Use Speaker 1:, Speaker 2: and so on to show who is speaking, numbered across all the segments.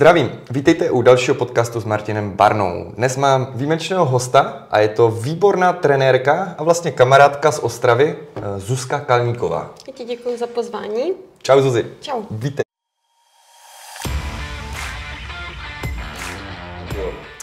Speaker 1: Zdravím, vítejte u dalšího podcastu s Martinem Barnou. Dnes mám výjimečného hosta a je to výborná trenérka a vlastně kamarádka z Ostravy, eh, Zuzka Kalníková.
Speaker 2: Já ti děkuji za pozvání.
Speaker 1: Čau Zuzi.
Speaker 2: Čau.
Speaker 1: Vítej.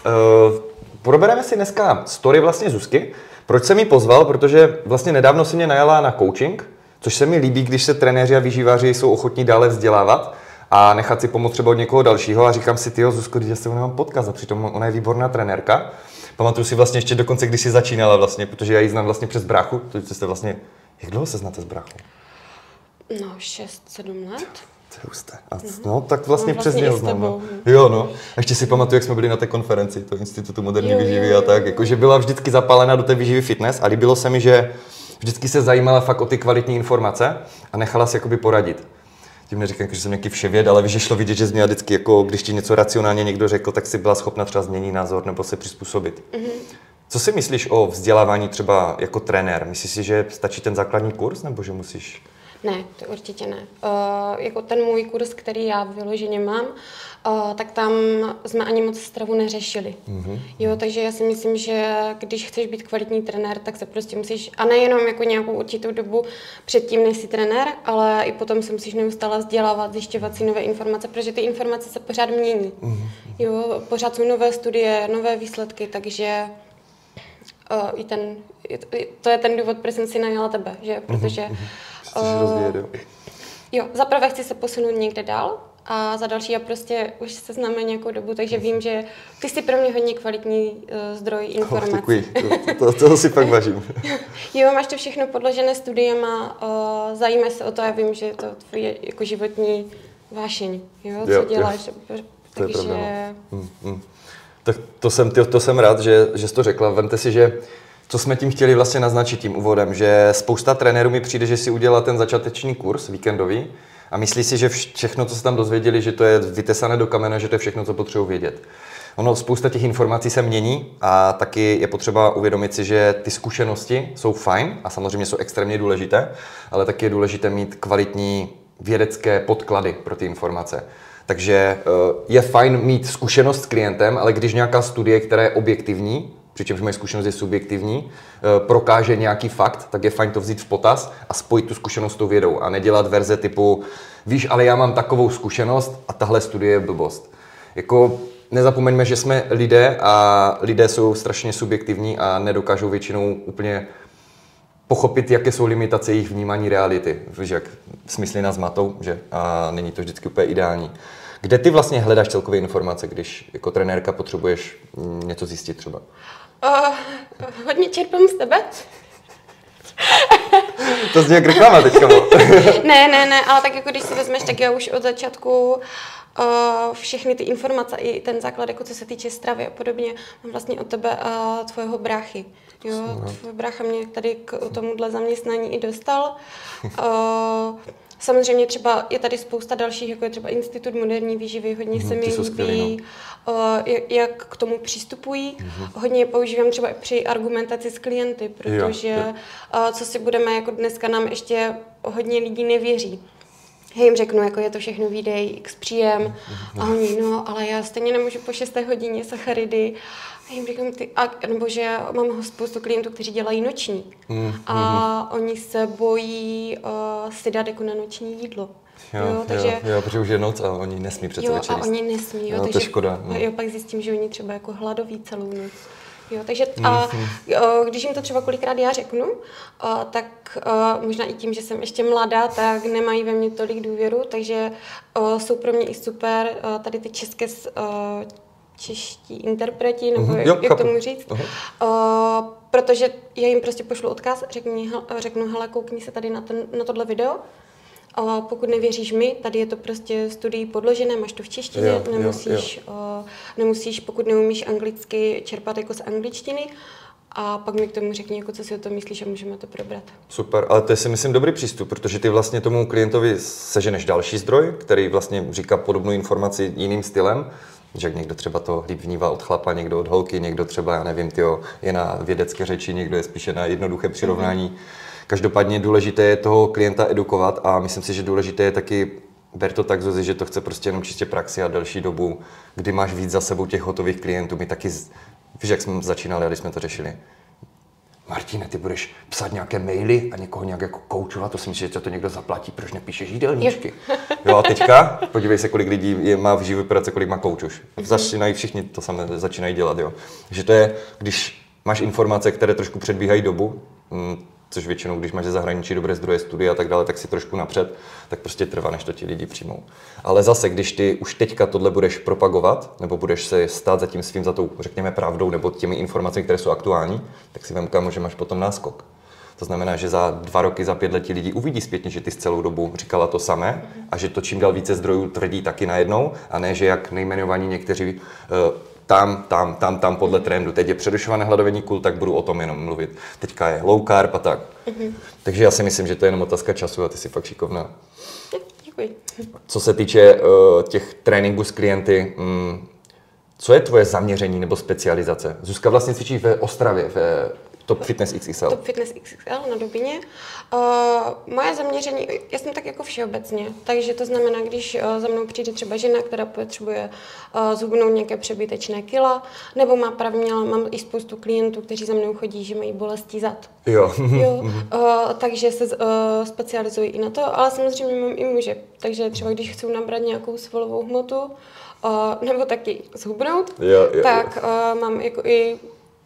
Speaker 1: Uh, probereme si dneska story vlastně Zuzky. Proč jsem ji pozval? Protože vlastně nedávno si mě najala na coaching, což se mi líbí, když se trenéři a výživáři jsou ochotní dále vzdělávat a nechat si pomoct třeba od někoho dalšího a říkám si, tyjo, Zuzko, když já se mám podcast a přitom ona je výborná trenérka. Pamatuju si vlastně ještě dokonce, když si začínala vlastně, protože já ji znám vlastně přes bráchu, to jste vlastně, jak dlouho se znáte s bráchou?
Speaker 2: No, 6-7 let.
Speaker 1: To je husté. A, no, tak vlastně,
Speaker 2: No,
Speaker 1: přes
Speaker 2: vlastně
Speaker 1: něho
Speaker 2: i s
Speaker 1: znám. No.
Speaker 2: tebou.
Speaker 1: Jo, no. A ještě si pamatuju, jak jsme byli na té konferenci, to Institutu moderní
Speaker 2: Jo,
Speaker 1: výživy a tak, jakože byla vždycky zapálená do té výživy fitness a líbilo se mi, že vždycky se zajímala fakt o ty kvalitní informace a nechala si jakoby poradit. Tím neříkám, že jsem nějaký vševěd, ale víš, že šlo vidět, že jsi měla vždycky, jako, když ti něco racionálně někdo řekl, tak si byla schopna třeba změnit názor nebo se přizpůsobit.
Speaker 2: Mhm.
Speaker 1: Co si myslíš o vzdělávání třeba jako trenér? Myslíš si, že stačí ten základní kurz, nebo že musíš?
Speaker 2: Ne, to určitě ne. Uh, jako ten můj kurz, který já vyloženě mám, uh, tak tam jsme ani moc stravu neřešili. Mm-hmm. Jo, takže já si myslím, že když chceš být kvalitní trenér, tak se prostě musíš, a nejenom jako nějakou určitou dobu předtím, než jsi trenér, ale i potom se musíš neustále vzdělávat, zjišťovat si nové informace, protože ty informace se pořád mění. Mm-hmm. Jo, pořád jsou nové studie, nové výsledky, takže uh, i ten, to- je ten důvod, proč jsem si najala tebe, že? Protože
Speaker 1: Chceš rozvíjet, jo?
Speaker 2: Jo, za prvé chci se posunout někde dál a za další já prostě už se známe nějakou dobu, takže vím, že ty jsi pro mě hodně kvalitní uh, zdroj
Speaker 1: Oh,
Speaker 2: informací.
Speaker 1: děkuji, to, to, toho si pak vážím.
Speaker 2: Jo, máš to všechno podložené studiema, uh, zajímáš se o to a vím, že je to tvoje jako životní vášeň, jo, co
Speaker 1: Jo, jo.
Speaker 2: děláš.
Speaker 1: To je pravda. Hmm, hmm. Tak to jsem, to, to jsem rád, že, že jsi to řekla. Vemte si, že co jsme tím chtěli vlastně naznačit tím úvodem, že spousta trenérů mi přijde, že si udělá ten začáteční kurz víkendový a myslí si, že vš- všechno, co se tam dozvěděli, že to je vytesané do kamene, že to je všechno, co potřebují vědět. Ono, spousta těch informací se mění a taky je potřeba uvědomit si, že ty zkušenosti jsou fajn a samozřejmě jsou extrémně důležité, ale taky je důležité mít kvalitní vědecké podklady pro ty informace. Takže eh, je fajn mít zkušenost s klientem, ale když nějaká studie, která je objektivní, přičemž moje zkušenost je subjektivní, eh, prokáže nějaký fakt, tak je fajn to vzít v potaz a spojit tu zkušenost s tou vědou a nedělat verze typu, víš, ale já mám takovou zkušenost a tahle studie je blbost. Jako nezapomeňme, že jsme lidé a lidé jsou strašně subjektivní a nedokážou většinou úplně pochopit, jaké jsou limitace jejich vnímání reality. Víš, jak smysly nás matou, že? A není to vždycky úplně ideální. Kde ty vlastně hledáš celkové informace, když jako trenérka potřebuješ mm, něco zjistit třeba?
Speaker 2: Uh, hodně čerpám z tebe.
Speaker 1: To zní jak reklama teďka.
Speaker 2: ne, ne, ne, ale tak jako když si vezmeš, tak já už od začátku uh, všechny ty informace i ten základ, jako co se týče stravy a podobně, mám vlastně od tebe a tvojeho bráchy. Jo, tvůj brácha mě tady k tomuhle zaměstnání i dostal. Uh, Samozřejmě třeba je tady spousta dalších, jako je třeba Institut moderní výživy, hodně se mi líbí, uh, jak, jak k tomu přistupují. Hodně je používám třeba i při argumentaci s klienty, protože
Speaker 1: jo.
Speaker 2: uh, co si budeme, jako dneska nám ještě hodně lidí nevěří. Já jim řeknu, jako je to všechno výdej, x příjem a oni, no, ale já stejně nemůžu po 6. hodině sacharidy. A jim říkám, ty, a, nebo že mám spoustu klientů, kteří dělají noční a oni se bojí uh, si dát jako na noční jídlo.
Speaker 1: Jo,
Speaker 2: takže,
Speaker 1: jo, jo, protože už je noc a oni nesmí přece
Speaker 2: jo,
Speaker 1: večer
Speaker 2: a oni nesmí, jo,
Speaker 1: No, to je
Speaker 2: takže
Speaker 1: škoda, no.
Speaker 2: jo, pak zjistím, že oni třeba jako hladoví celou noc. Jo, takže a, jo, když jim to třeba kolikrát já řeknu, a, tak a, možná i tím, že jsem ještě mladá, tak nemají ve mně tolik důvěru, takže a, jsou pro mě i super a, tady ty české a, čeští interpreti, nebo
Speaker 1: Mhm,
Speaker 2: jak,
Speaker 1: jo,
Speaker 2: jak tomu říct.
Speaker 1: Aha.
Speaker 2: A, protože já jim prostě pošlu odkaz, řeknu, řeknu hele, koukni se tady na, ten, na tohle video, a pokud nevěříš mi, tady je to prostě studií podložené, máš to v češtině,
Speaker 1: Jo, jo,
Speaker 2: nemusíš, uh, nemusíš, pokud neumíš anglicky, čerpat jako z angličtiny a pak mi k tomu řekni, jako co si o tom myslíš a můžeme to probrat.
Speaker 1: Super, ale to je si myslím dobrý přístup, protože ty vlastně tomu klientovi seženeš další zdroj, který vlastně říká podobnou informaci jiným stylem, že někdo třeba to líp vnívá od chlapa, někdo od holky, někdo třeba, já nevím, tyjo, je na vědecké řeči, někdo je spíše na jednoduché přirovnání. Každopádně důležité je toho klienta edukovat a myslím si, že důležité je taky ber to tak, Zuzi, že to chce prostě jenom čistě praxi a delší dobu, kdy máš víc za sebou těch hotových klientů. My taky, víš, jak jsme začínali, když jsme to řešili. Martine, ty budeš psát nějaké maily a někoho nějak jako koučovat, to si myslíš, že to někdo zaplatí, proč nepíšeš jídelníčky? Jo a teďka, podívej se, kolik lidí je, má v živé práci, kolik má kouč už. Mhm. Začínají všichni to samé, začínají dělat, jo. Že to je, když máš informace, které trošku předbíhají dobu, mm, což většinou, když máš ze zahraničí dobré zdroje studia a tak dále, tak si trošku napřed, tak prostě trvá, než to ti lidi přijmou. Ale zase, když ty už teďka tohle budeš propagovat, nebo budeš se stát za tím svým, za tou, řekněme, pravdou, nebo těmi informacemi, které jsou aktuální, tak si vem že máš potom náskok. To znamená, že za dva roky, za pět let ti lidi uvidí zpětně, že ty z celou dobu říkala to samé a že to čím dál více zdrojů tvrdí taky najednou a ne, že jak nejmenovaní někteří uh, tam, tam, tam, tam podle trendu. Teď je přerušované hladovění kul, tak budu o tom jenom mluvit. Teďka je low carb a tak. Mm-hmm. Takže já si myslím, že to je jenom otázka času a ty jsi fakt šikovná.
Speaker 2: Děkuji.
Speaker 1: Co se týče uh, těch tréninků s klienty, um, co je tvoje zaměření nebo specializace? Zuzka vlastně cvičí ve Ostravě, ve Top Fitness XXL.
Speaker 2: Top Fitness XXL na Dubině. Uh, moje zaměření, já jsem tak jako všeobecně, takže to znamená, když uh, za mnou přijde třeba žena, která potřebuje uh, zhubnout nějaké přebytečné kila, nebo má pravně, ale mám i spoustu klientů, kteří za mnou chodí, že mají bolesti zad.
Speaker 1: Jo.
Speaker 2: jo uh, takže se uh, specializují i na to, ale samozřejmě mám i muže, takže třeba když chci nabrat nějakou svalovou hmotu, uh, nebo taky zhubnout,
Speaker 1: jo, jo,
Speaker 2: tak uh, mám jako i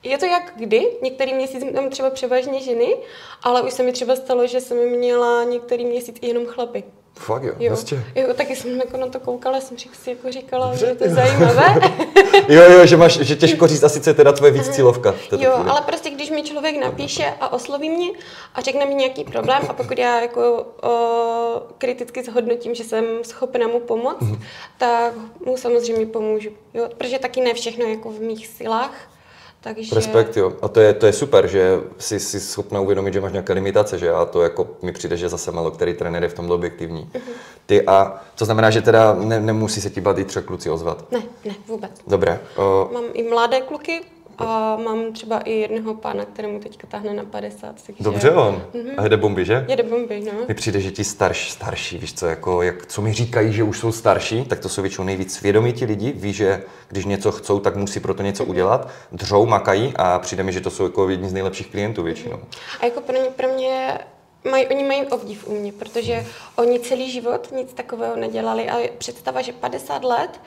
Speaker 2: je to jak kdy, některý měsíc mám třeba převážně ženy, ale už se mi třeba stalo, že jsem měla některý měsíc i jenom chlapy.
Speaker 1: Fakt jo,
Speaker 2: jo.
Speaker 1: Vlastně.
Speaker 2: Jo, taky jsem jako na to koukala, jsem si jako říkala, Dobře, že to je zajímavé.
Speaker 1: jo, jo, že, máš, že těžko říct asi, co je teda tvoje víc cílovka.
Speaker 2: Jo, chvíli. ale prostě když mi člověk napíše a osloví mě a řekne mi nějaký problém a pokud já jako o, kriticky zhodnotím, že jsem schopna mu pomoct, mm-hmm. tak mu samozřejmě pomůžu. Jo, protože taky ne všechno jako v mých silách takže...
Speaker 1: Respekt, jo. A to je, to je super, že jsi, jsi schopna uvědomit, že máš nějaké limitace, že a to jako mi přijde, že zase malo který trenér je v tomhle objektivní. Uh-huh. Ty a to znamená, že teda ne, nemusí se ti bát i třeba kluci ozvat?
Speaker 2: Ne, ne, vůbec.
Speaker 1: Dobré.
Speaker 2: O... Mám i mladé kluky, a mám třeba i jednoho pána, kterému teďka tahne na 50. Takže...
Speaker 1: Dobře on. Mm-hmm. A jede bomby, že?
Speaker 2: Jede bomby, no.
Speaker 1: Mi přijde, že ti starš, starší, víš co, jako, jak, co mi říkají, že už jsou starší, tak to jsou většinou nejvíc svědomí ti lidi, ví, že když něco chcou, tak musí pro to něco mm-hmm. udělat, dřou, makají a přijde mi, že to jsou jako jedni z nejlepších klientů většinou.
Speaker 2: A jako pro mě, pro mě Maj, oni mají obdiv u mě, protože oni celý život nic takového nedělali a představa, že 50 let,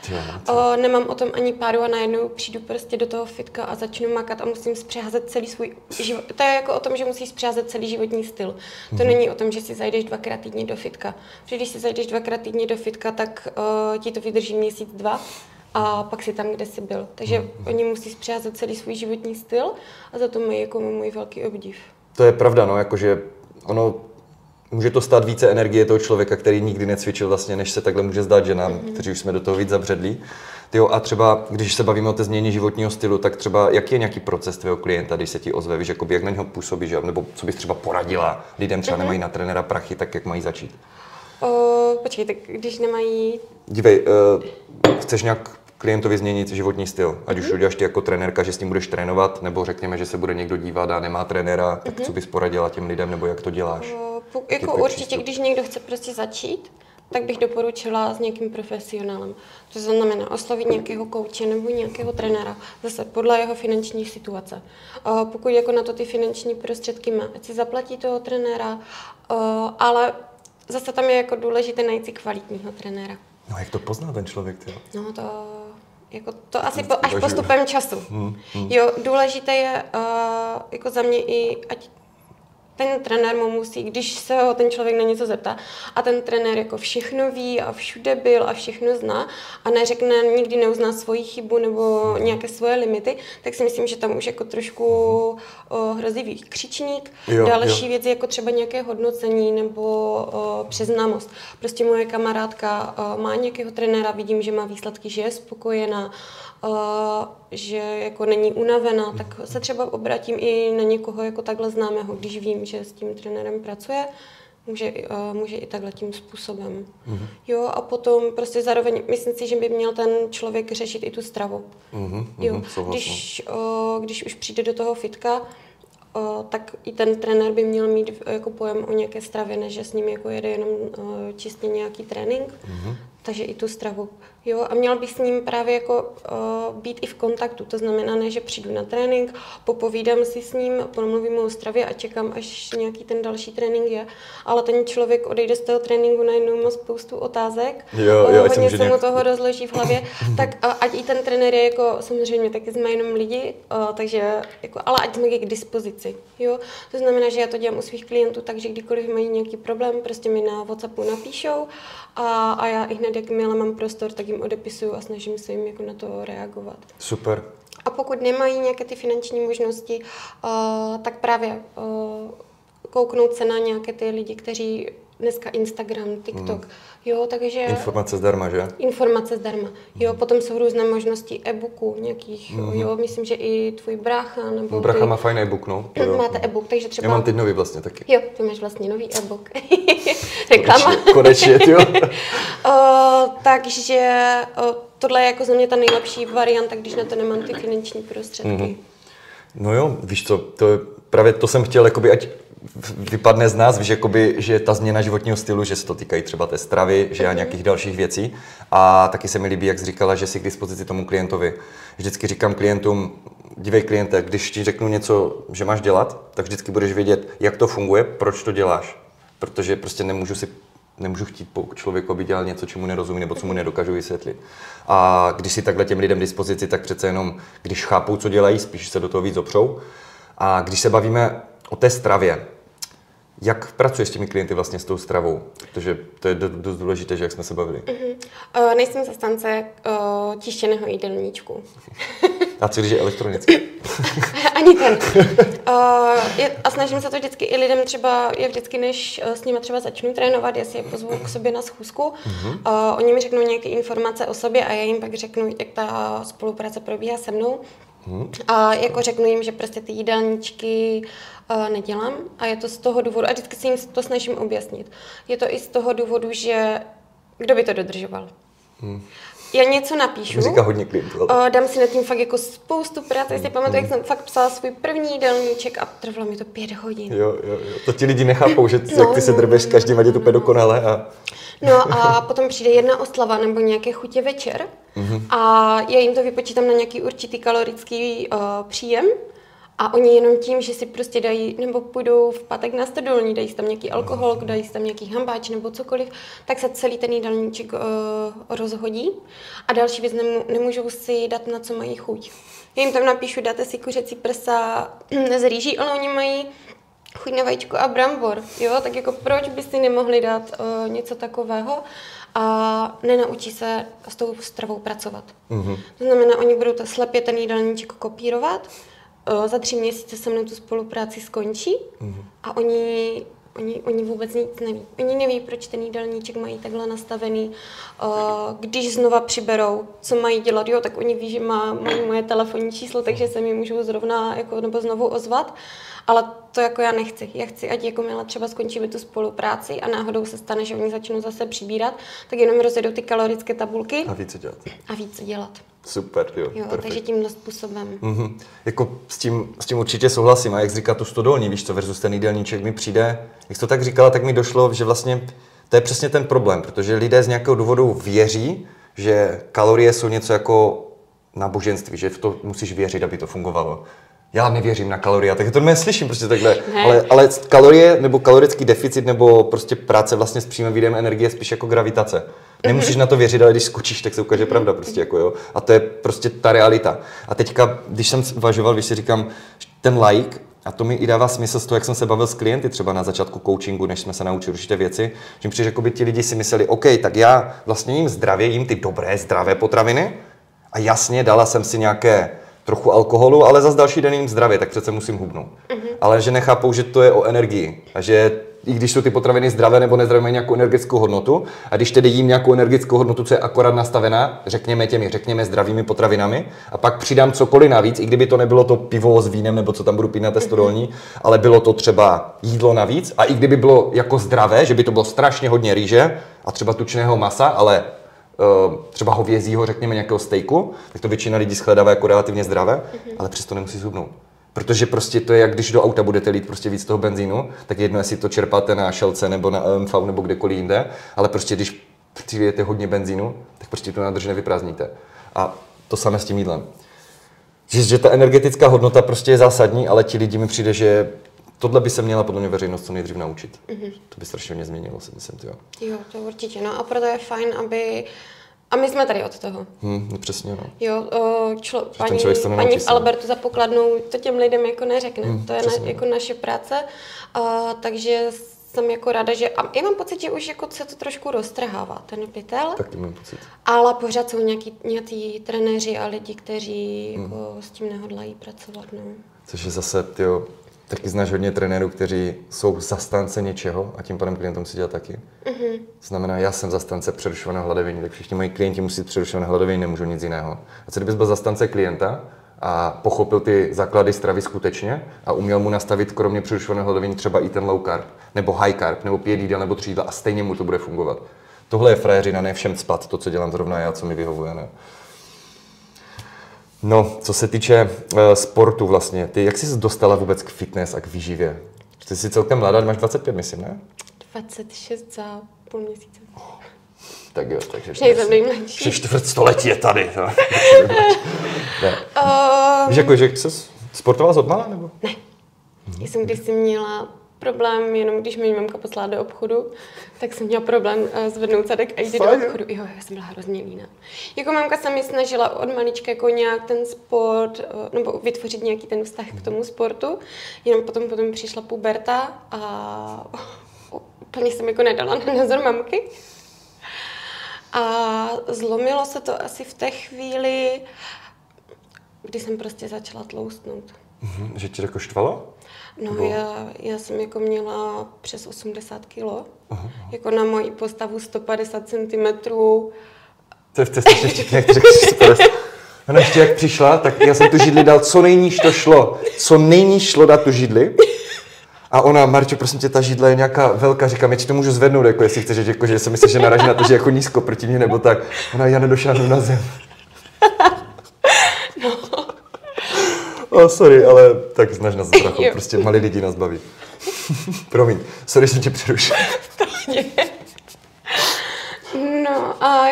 Speaker 2: o, nemám o tom ani páru a najednou přijdu prostě do toho fitka a začnu makat a musím zpřeházet celý svůj život. To je jako o tom, že musíš zpřeházet celý životní styl. To hmm. není o tom, že si zajdeš dvakrát týdně do fitka. Protože když si zajdeš dvakrát týdně do fitka, tak o, ti to vydrží měsíc, dva a pak si tam, kde jsi byl. Takže hmm. oni musí zpřeházet celý svůj životní styl a za to mají jako můj velký obdiv.
Speaker 1: To je pravda, no, jakože ono může to stát více energie toho člověka, který nikdy necvičil vlastně, než se takhle může zdát, že nám, mm-hmm. kteří už jsme do toho víc zabředlí. Tyjo, a třeba, když se bavíme o té změně životního stylu, tak třeba jaký je nějaký proces tvého klienta, když se ti ozve, víš, jakoby, jak na něho působí, že? nebo co bys třeba poradila lidem, třeba mm-hmm. nemají na trenéra prachy, tak jak mají začít?
Speaker 2: O, počkej, tak když nemají...
Speaker 1: Dívej, uh, chceš nějak klientovi změnit životní styl. Ať už mhm. uděláš ty jako trenérka, že s tím budeš trénovat, nebo řekněme, že se bude někdo dívat a nemá trenéra, tak co mhm. bys poradila těm lidem, nebo jak to děláš?
Speaker 2: Uh, jako určitě, přístup. když někdo chce prostě začít, tak bych doporučila s někým profesionálem. To znamená oslovit nějakého kouče nebo nějakého trenéra, zase podle jeho finanční situace. Uh, pokud jako na to ty finanční prostředky má, ať si zaplatí toho trenéra, uh, ale zase tam je jako důležité najít si kvalitního trenéra.
Speaker 1: No jak to pozná ten člověk? Tyjo?
Speaker 2: No to jako to asi po, až postupem času. Hmm, hmm. Jo, důležité je uh, jako za mě i, ať ten trenér mu musí, když se ho ten člověk na něco zeptá a ten trenér jako všechno ví a všude byl a všechno zná a neřekne, nikdy neuzná svoji chybu nebo nějaké svoje limity, tak si myslím, že tam už jako trošku o, hrozivý křičník. Jo, Další jo. věc je jako třeba nějaké hodnocení nebo o, přeznámost. Prostě moje kamarádka o, má nějakého trenéra, vidím, že má výsledky, že je spokojená, že jako není unavená, tak se třeba obratím i na někoho jako takhle známého, když vím, že s tím trenérem pracuje, může, uh, může i takhle tím způsobem. Mm-hmm. Jo, a potom prostě zároveň myslím si, že by měl ten člověk řešit i tu stravu. Mm-hmm, jo, když, uh, když už přijde do toho fitka, o, tak i ten trenér by měl mít jako pojem o nějaké stravě, než že s ním jako jede jenom o, čistě nějaký trénink. Mm-hmm. Takže i tu stravu. Jo, a měl bych s ním právě jako uh, být i v kontaktu. To znamená, ne, že přijdu na trénink, popovídám si s ním, promluvím o stravě a čekám, až nějaký ten další trénink je. Ale ten člověk odejde z toho tréninku najednou má spoustu otázek,
Speaker 1: jo, jo,
Speaker 2: uh, hodně se nějak... mu toho rozleží v hlavě, tak uh, ať i ten trenér je jako, samozřejmě taky jsme jenom lidi, uh, takže jako, ale ať jsme k dispozici. Jo? To znamená, že já to dělám u svých klientů, takže kdykoliv mají nějaký problém, prostě mi na WhatsAppu napíšou a, a já i hned, jakmile mám prostor, tak jim odepisuju a snažím se jim jako na to reagovat.
Speaker 1: Super.
Speaker 2: A pokud nemají nějaké ty finanční možnosti, uh, tak právě uh, kouknout se na nějaké ty lidi, kteří dneska Instagram, TikTok, mm. jo, takže...
Speaker 1: Informace zdarma, že?
Speaker 2: Informace zdarma, jo, mm. potom jsou různé možnosti e-booků nějakých, mm. jo, myslím, že i tvůj brácha, nebo
Speaker 1: Brácha
Speaker 2: ty...
Speaker 1: má fajný e-book, no.
Speaker 2: Jo. Máte e-book, takže třeba...
Speaker 1: Já mám teď nový vlastně taky.
Speaker 2: Jo, ty máš vlastně nový e-book. Reklama.
Speaker 1: Konečně, jo.
Speaker 2: uh, takže uh, tohle je jako za mě ta nejlepší varianta, když na to nemám ty finanční prostředky. Mm-hmm.
Speaker 1: No jo, víš co, to je, právě to jsem chtěl, jakoby, ať vypadne z nás, víš, jakoby, že ta změna životního stylu, že se to týkají třeba té stravy, že a mhm. nějakých dalších věcí. A taky se mi líbí, jak jsi říkala, že jsi k dispozici tomu klientovi. Vždycky říkám klientům, dívej kliente, když ti řeknu něco, že máš dělat, tak vždycky budeš vědět, jak to funguje, proč to děláš. Protože prostě nemůžu si nemůžu chtít po člověku, aby dělal něco, čemu nerozumí nebo co mu nedokážu vysvětlit. A když si takhle těm lidem dispozici, tak přece jenom, když chápou, co dělají, spíš se do toho víc opřou. A když se bavíme o té stravě, jak pracuješ s těmi klienty vlastně s tou stravou? Protože to je dost důležité, že jak jsme se bavili.
Speaker 2: Uh-huh. Uh, nejsem zastánce uh, tištěného jídelníčku.
Speaker 1: A co když je elektronicky?
Speaker 2: Ani ten. Uh, je, a snažím se to vždycky i lidem třeba, je vždycky, než s nimi třeba začnu trénovat, jestli je pozvu k sobě na schůzku, uh-huh. uh, oni mi řeknou nějaké informace o sobě a já jim pak řeknu, jak ta spolupráce probíhá se mnou. Uh-huh. A jako řeknu jim, že prostě ty jídelníčky uh, nedělám a je to z toho důvodu, a vždycky si jim to snažím objasnit, je to i z toho důvodu, že kdo by to dodržoval? Hmm. Já něco napíšu.
Speaker 1: Říká hodně klientů. Ale...
Speaker 2: Dám si nad tím fakt jako spoustu práce. Hmm. Si pamatuju, jak jsem fakt psala svůj první jídelníček a trvalo mi to pět hodin.
Speaker 1: Jo, jo, jo. To ti lidi nechápou, že no, jak ty se drbeš s každým, ať je to úplně dokonale. A...
Speaker 2: No a potom přijde jedna oslava nebo nějaké chutě večer mm-hmm. a já jim to vypočítám na nějaký určitý kalorický uh, příjem a oni jenom tím, že si prostě dají, nebo půjdou v pátek na stodolní, dají si tam nějaký alkohol, dají si tam nějaký hambáč nebo cokoliv, tak se celý ten jídelníček uh, rozhodí. A další věc, nemů- nemůžou si dát na co mají chuť. Já jim tam napíšu, dáte si kuřecí prsa z rýží, ale oni mají chuť na vajíčko a brambor, jo, tak jako proč by si nemohli dát uh, něco takového a nenaučí se s tou stravou pracovat. Mm-hmm. To znamená, oni budou to slepě ten jídelníček kopírovat, za tři měsíce se mnou tu spolupráci skončí mm-hmm. a oni, oni, oni vůbec nic neví. Oni neví, proč ten jídelníček mají takhle nastavený. Když znova přiberou, co mají dělat, jo, tak oni ví, že má, mají moje telefonní číslo, takže se mi můžou zrovna jako, nebo znovu ozvat. Ale to jako já nechci. Já chci, ať jako měla třeba skončíme tu spolupráci a náhodou se stane, že oni začnou zase přibírat, tak jenom rozjedou ty kalorické tabulky.
Speaker 1: A víc dělat.
Speaker 2: A víc dělat.
Speaker 1: Super, jo.
Speaker 2: jo takže tímhle způsobem.
Speaker 1: Mm-hmm. Jako s tím, s tím určitě souhlasím. A jak říká tu stodolní, víš co, versus ten jídelníček mi přijde, jak to tak říkala, tak mi došlo, že vlastně to je přesně ten problém, protože lidé z nějakého důvodu věří, že kalorie jsou něco jako náboženství, že v to musíš věřit, aby to fungovalo já nevěřím na kalorie, tak to neslyším prostě takhle. Ale, ale kalorie nebo kalorický deficit nebo prostě práce vlastně s přímým výdem energie je spíš jako gravitace. Nemusíš na to věřit, ale když skočíš, tak se ukáže pravda prostě jako jo. A to je prostě ta realita. A teďka, když jsem zvažoval, když si říkám, ten like, a to mi i dává smysl z toho, jak jsem se bavil s klienty třeba na začátku coachingu, než jsme se naučili určité věci, že přijde, jako by ti lidi si mysleli, OK, tak já vlastně jim zdravě, jim ty dobré, zdravé potraviny a jasně dala jsem si nějaké trochu alkoholu, ale za další den jim zdravě, tak přece musím hubnout. Mm-hmm. Ale že nechápou, že to je o energii a že i když jsou ty potraviny zdravé nebo nezdravé, mají nějakou energetickou hodnotu. A když tedy jím nějakou energetickou hodnotu, co je akorát nastavená, řekněme těmi, řekněme zdravými potravinami, a pak přidám cokoliv navíc, i kdyby to nebylo to pivo s vínem nebo co tam budu pít na testodolní, ale bylo to třeba jídlo navíc, a i kdyby bylo jako zdravé, že by to bylo strašně hodně rýže a třeba tučného masa, ale třeba hovězího, řekněme, nějakého stejku, tak to většina lidí shledává jako relativně zdravé, mm-hmm. ale přesto nemusí zhubnout. Protože prostě to je, jak když do auta budete lít prostě víc toho benzínu, tak jedno, jestli to čerpáte na šelce nebo na MV nebo kdekoliv jinde, ale prostě když přilijete hodně benzínu, tak prostě tu nádrž nevyprázdníte. A to samé s tím jídlem. Že, že ta energetická hodnota prostě je zásadní, ale ti lidi mi přijde, že tohle by se měla podle mě veřejnost co nejdřív naučit. Mm-hmm. To by strašně hodně změnilo, si myslím, tyjo.
Speaker 2: Jo, to určitě. No a proto je fajn, aby a my jsme tady od toho.
Speaker 1: Hmm, přesně, no.
Speaker 2: Jo, o, člo, paní, paní v Albertu za pokladnou to těm lidem jako neřekne. Hmm, to je na, jako naše práce. A, takže jsem jako ráda, že a já mám pocit, že už jako se to trošku roztrhává, ten pytel.
Speaker 1: Tak to mám pocit.
Speaker 2: Ale pořád jsou nějaký, nějaký trenéři a lidi, kteří hmm. jako s tím nehodlají pracovat. No.
Speaker 1: Což je zase, tyjo, taky znáš hodně trenérů, kteří jsou zastánce něčeho a tím pádem klientům si dělat taky. Mm-hmm. Znamená, já jsem zastánce přerušovaného hladovění, tak všichni moji klienti musí přerušované hladovění, nemůžu nic jiného. A co kdybys byl zastánce klienta a pochopil ty základy stravy skutečně a uměl mu nastavit kromě přerušovaného hladovění třeba i ten low carb, nebo high carb, nebo pět jídel, nebo tři jídla a stejně mu to bude fungovat. Tohle je frajeřina, ne všem spat, to, co dělám zrovna já, co mi vyhovuje. Ne? No, co se týče uh, sportu vlastně, ty jak jsi se dostala vůbec k fitness a k výživě? Ty jsi celkem mladá, máš 25, myslím, ne?
Speaker 2: 26 za půl měsíce. Oh,
Speaker 1: tak jo, takže...
Speaker 2: Nejsem nejmladší.
Speaker 1: čtvrt století je tady. No. ne. Um, Víš, jako, že jsi sportovala z odmala, nebo?
Speaker 2: Ne. Já jsem když jsem měla problém, jenom když mi mamka poslala do obchodu, tak jsem měla problém uh, zvednout zadek a jít do obchodu. Jo, já jsem byla hrozně líná. Jako mamka se mi snažila od malička jako nějak ten sport, uh, nebo vytvořit nějaký ten vztah k tomu sportu, jenom potom, potom přišla puberta a úplně jsem jako nedala na názor mamky. A zlomilo se to asi v té chvíli, kdy jsem prostě začala tloustnout.
Speaker 1: Mm-hmm, že ti jako štvalo?
Speaker 2: No, Nebo... já, já jsem jako měla přes 80 kilo. Aha. Jako na moji postavu 150 cm. To
Speaker 1: je v strašně vtipně, jak řekl Ona ještě jak přišla, tak já jsem tu židli dal, co nejníž to šlo. Co nejníž šlo dát tu židli. A ona, Marčo, prosím tě, ta židle je nějaká velká, říkám, já ti to můžu zvednout, jako jestli chceš, jako, že si myslíš, že naraží na to, že jako nízko proti mě, nebo tak. Ona, já nedošáhnu na zem. Oh, sorry, ale tak znáš nás trochu, prostě malí lidi nás baví. Promiň, sorry, jsem tě přerušil.
Speaker 2: no a...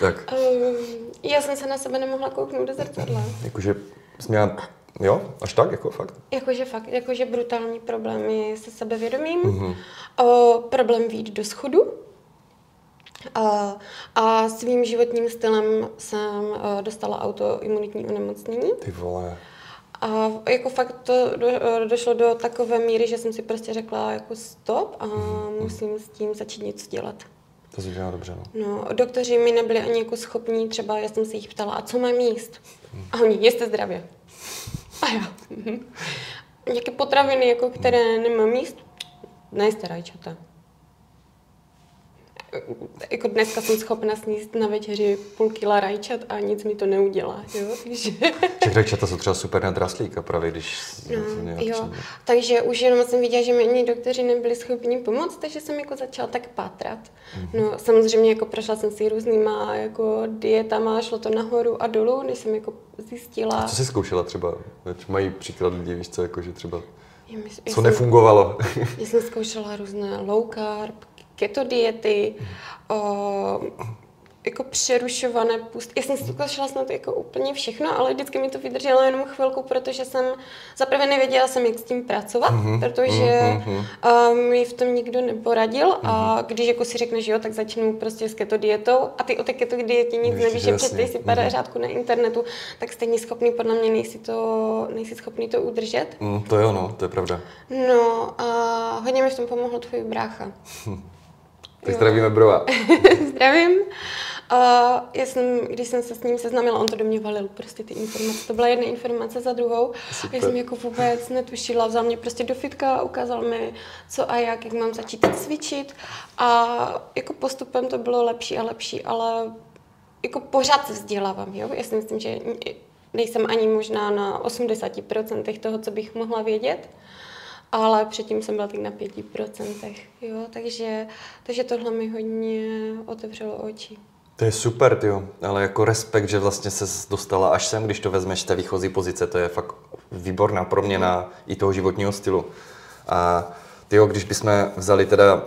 Speaker 1: tak.
Speaker 2: Um, já jsem se na sebe nemohla kouknout do zrcadla.
Speaker 1: Jakože jsi měla Jo, až tak, jako fakt?
Speaker 2: Jakože fakt, jakože brutální problémy se sebevědomím, mm-hmm. o, problém výjít do schodu, a, a svým životním stylem jsem uh, dostala autoimunitní onemocnění.
Speaker 1: Ty vole.
Speaker 2: A jako fakt to do, došlo do takové míry, že jsem si prostě řekla jako stop a mm. musím s tím začít něco dělat.
Speaker 1: To si dělá dobře,
Speaker 2: no. No, doktoři mi nebyli ani jako schopní, třeba já jsem se jich ptala, a co mám jíst? Mm. A oni, jeste zdravě. A já. Mhm. Nějaké potraviny, jako, které nemám jíst, nejste rajčata jako dneska jsem schopna sníst na večeři půl kila rajčat a nic mi to neudělá, jo, takže...
Speaker 1: Těch rajčata jsou třeba super na draslíka právě, když...
Speaker 2: No, jo, takže už jenom jsem viděla, že mi ani doktoři nebyli schopni pomoct, takže jsem jako začala tak pátrat. Mm-hmm. No samozřejmě jako prošla jsem si různýma jako dietama, šlo to nahoru a dolů, než jsem jako zjistila... A
Speaker 1: co jsi zkoušela třeba? Mají příklad lidi, víš co, jako že třeba... Já co já nefungovalo?
Speaker 2: Jsem, já jsem zkoušela různé low carb, keto diety, o, jako přerušované pust. Já jsem zkoušela snad jako úplně všechno, ale vždycky mi to vydrželo jenom chvilku, protože jsem zaprvé nevěděla jsem, jak s tím pracovat, mm-hmm, protože mm-hmm. Mi v tom nikdo neporadil mm-hmm. a mhm. když jako si řekneš, jo, tak začnu prostě s keto dietou a ty o té keto dietě nic nevíš, že přečteš si pár mm-hmm. řádku na internetu, tak stejně schopný, podle mě nejsi, to, nejsi schopný to udržet.
Speaker 1: Mm, to jo, no, to je pravda.
Speaker 2: No a hodně mi v tom pomohl tvůj brácha.
Speaker 1: Tak zdravíme Brova.
Speaker 2: Zdravím. Uh, já jsem, když jsem se s ním seznámila, on to do mě valil, prostě ty informace. To byla jedna informace za druhou. Super. Já jsem jako vůbec netušila, vzal mě prostě do fitka, ukázal mi, co a jak, jak mám začít cvičit. A jako postupem to bylo lepší a lepší, ale jako pořád se vzdělávám, jo. Já si myslím, že nejsem ani možná na 80% toho, co bych mohla vědět ale předtím jsem byla tak na 5%. Jo? Takže, takže tohle mi hodně otevřelo oči.
Speaker 1: To je super, ty ale jako respekt, že vlastně se dostala až sem, když to vezmeš té výchozí pozice, to je fakt výborná proměna i toho životního stylu. A ty když bychom vzali teda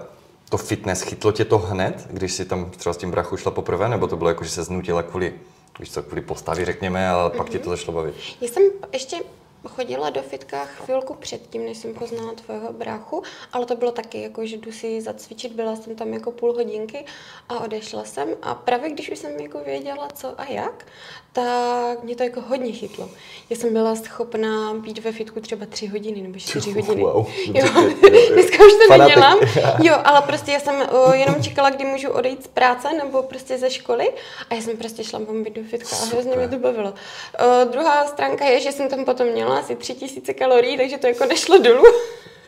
Speaker 1: to fitness, chytlo tě to hned, když si tam třeba s tím brachu šla poprvé, nebo to bylo jako, že se znutila kvůli, víš co, kvůli postavy, řekněme, ale mm-hmm. pak ti to začalo bavit?
Speaker 2: Já jsem ještě chodila do fitka chvilku předtím, než jsem poznala tvého bráchu, ale to bylo taky jako, že jdu si zacvičit, byla jsem tam jako půl hodinky a odešla jsem. A právě když už jsem jako věděla co a jak, tak mě to jako hodně chytlo. Já jsem byla schopná být ve fitku třeba tři hodiny nebo čtyři hodiny.
Speaker 1: Wow.
Speaker 2: Jo, dneska už to nedělám. Jo, ale prostě já jsem o, jenom čekala, kdy můžu odejít z práce nebo prostě ze školy a já jsem prostě šla bombit do fitka a hrozně mě to bavilo. O, druhá stránka je, že jsem tam potom měla asi tři tisíce kalorií, takže to jako nešlo dolů.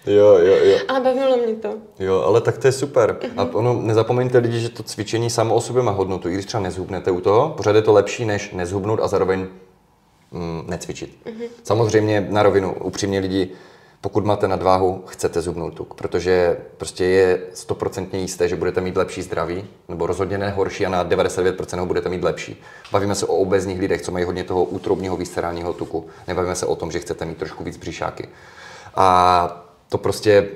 Speaker 1: Jo, jo, jo.
Speaker 2: Ale bavilo mě to.
Speaker 1: Jo, ale tak to je super. A mhm. ono, nezapomeňte lidi, že to cvičení samo o sobě má hodnotu. I když třeba nezhubnete u toho, pořád je to lepší, než nezhubnout a zároveň mm, necvičit. Uh-huh. Samozřejmě na rovinu, upřímně lidi, pokud máte nadváhu, chcete zubnout tuk, protože prostě je stoprocentně jisté, že budete mít lepší zdraví, nebo rozhodně ne horší a na 99% ho budete mít lepší. Bavíme se o obezních lidech, co mají hodně toho útrobního viscerálního tuku. Nebavíme se o tom, že chcete mít trošku víc břišáky. A to prostě,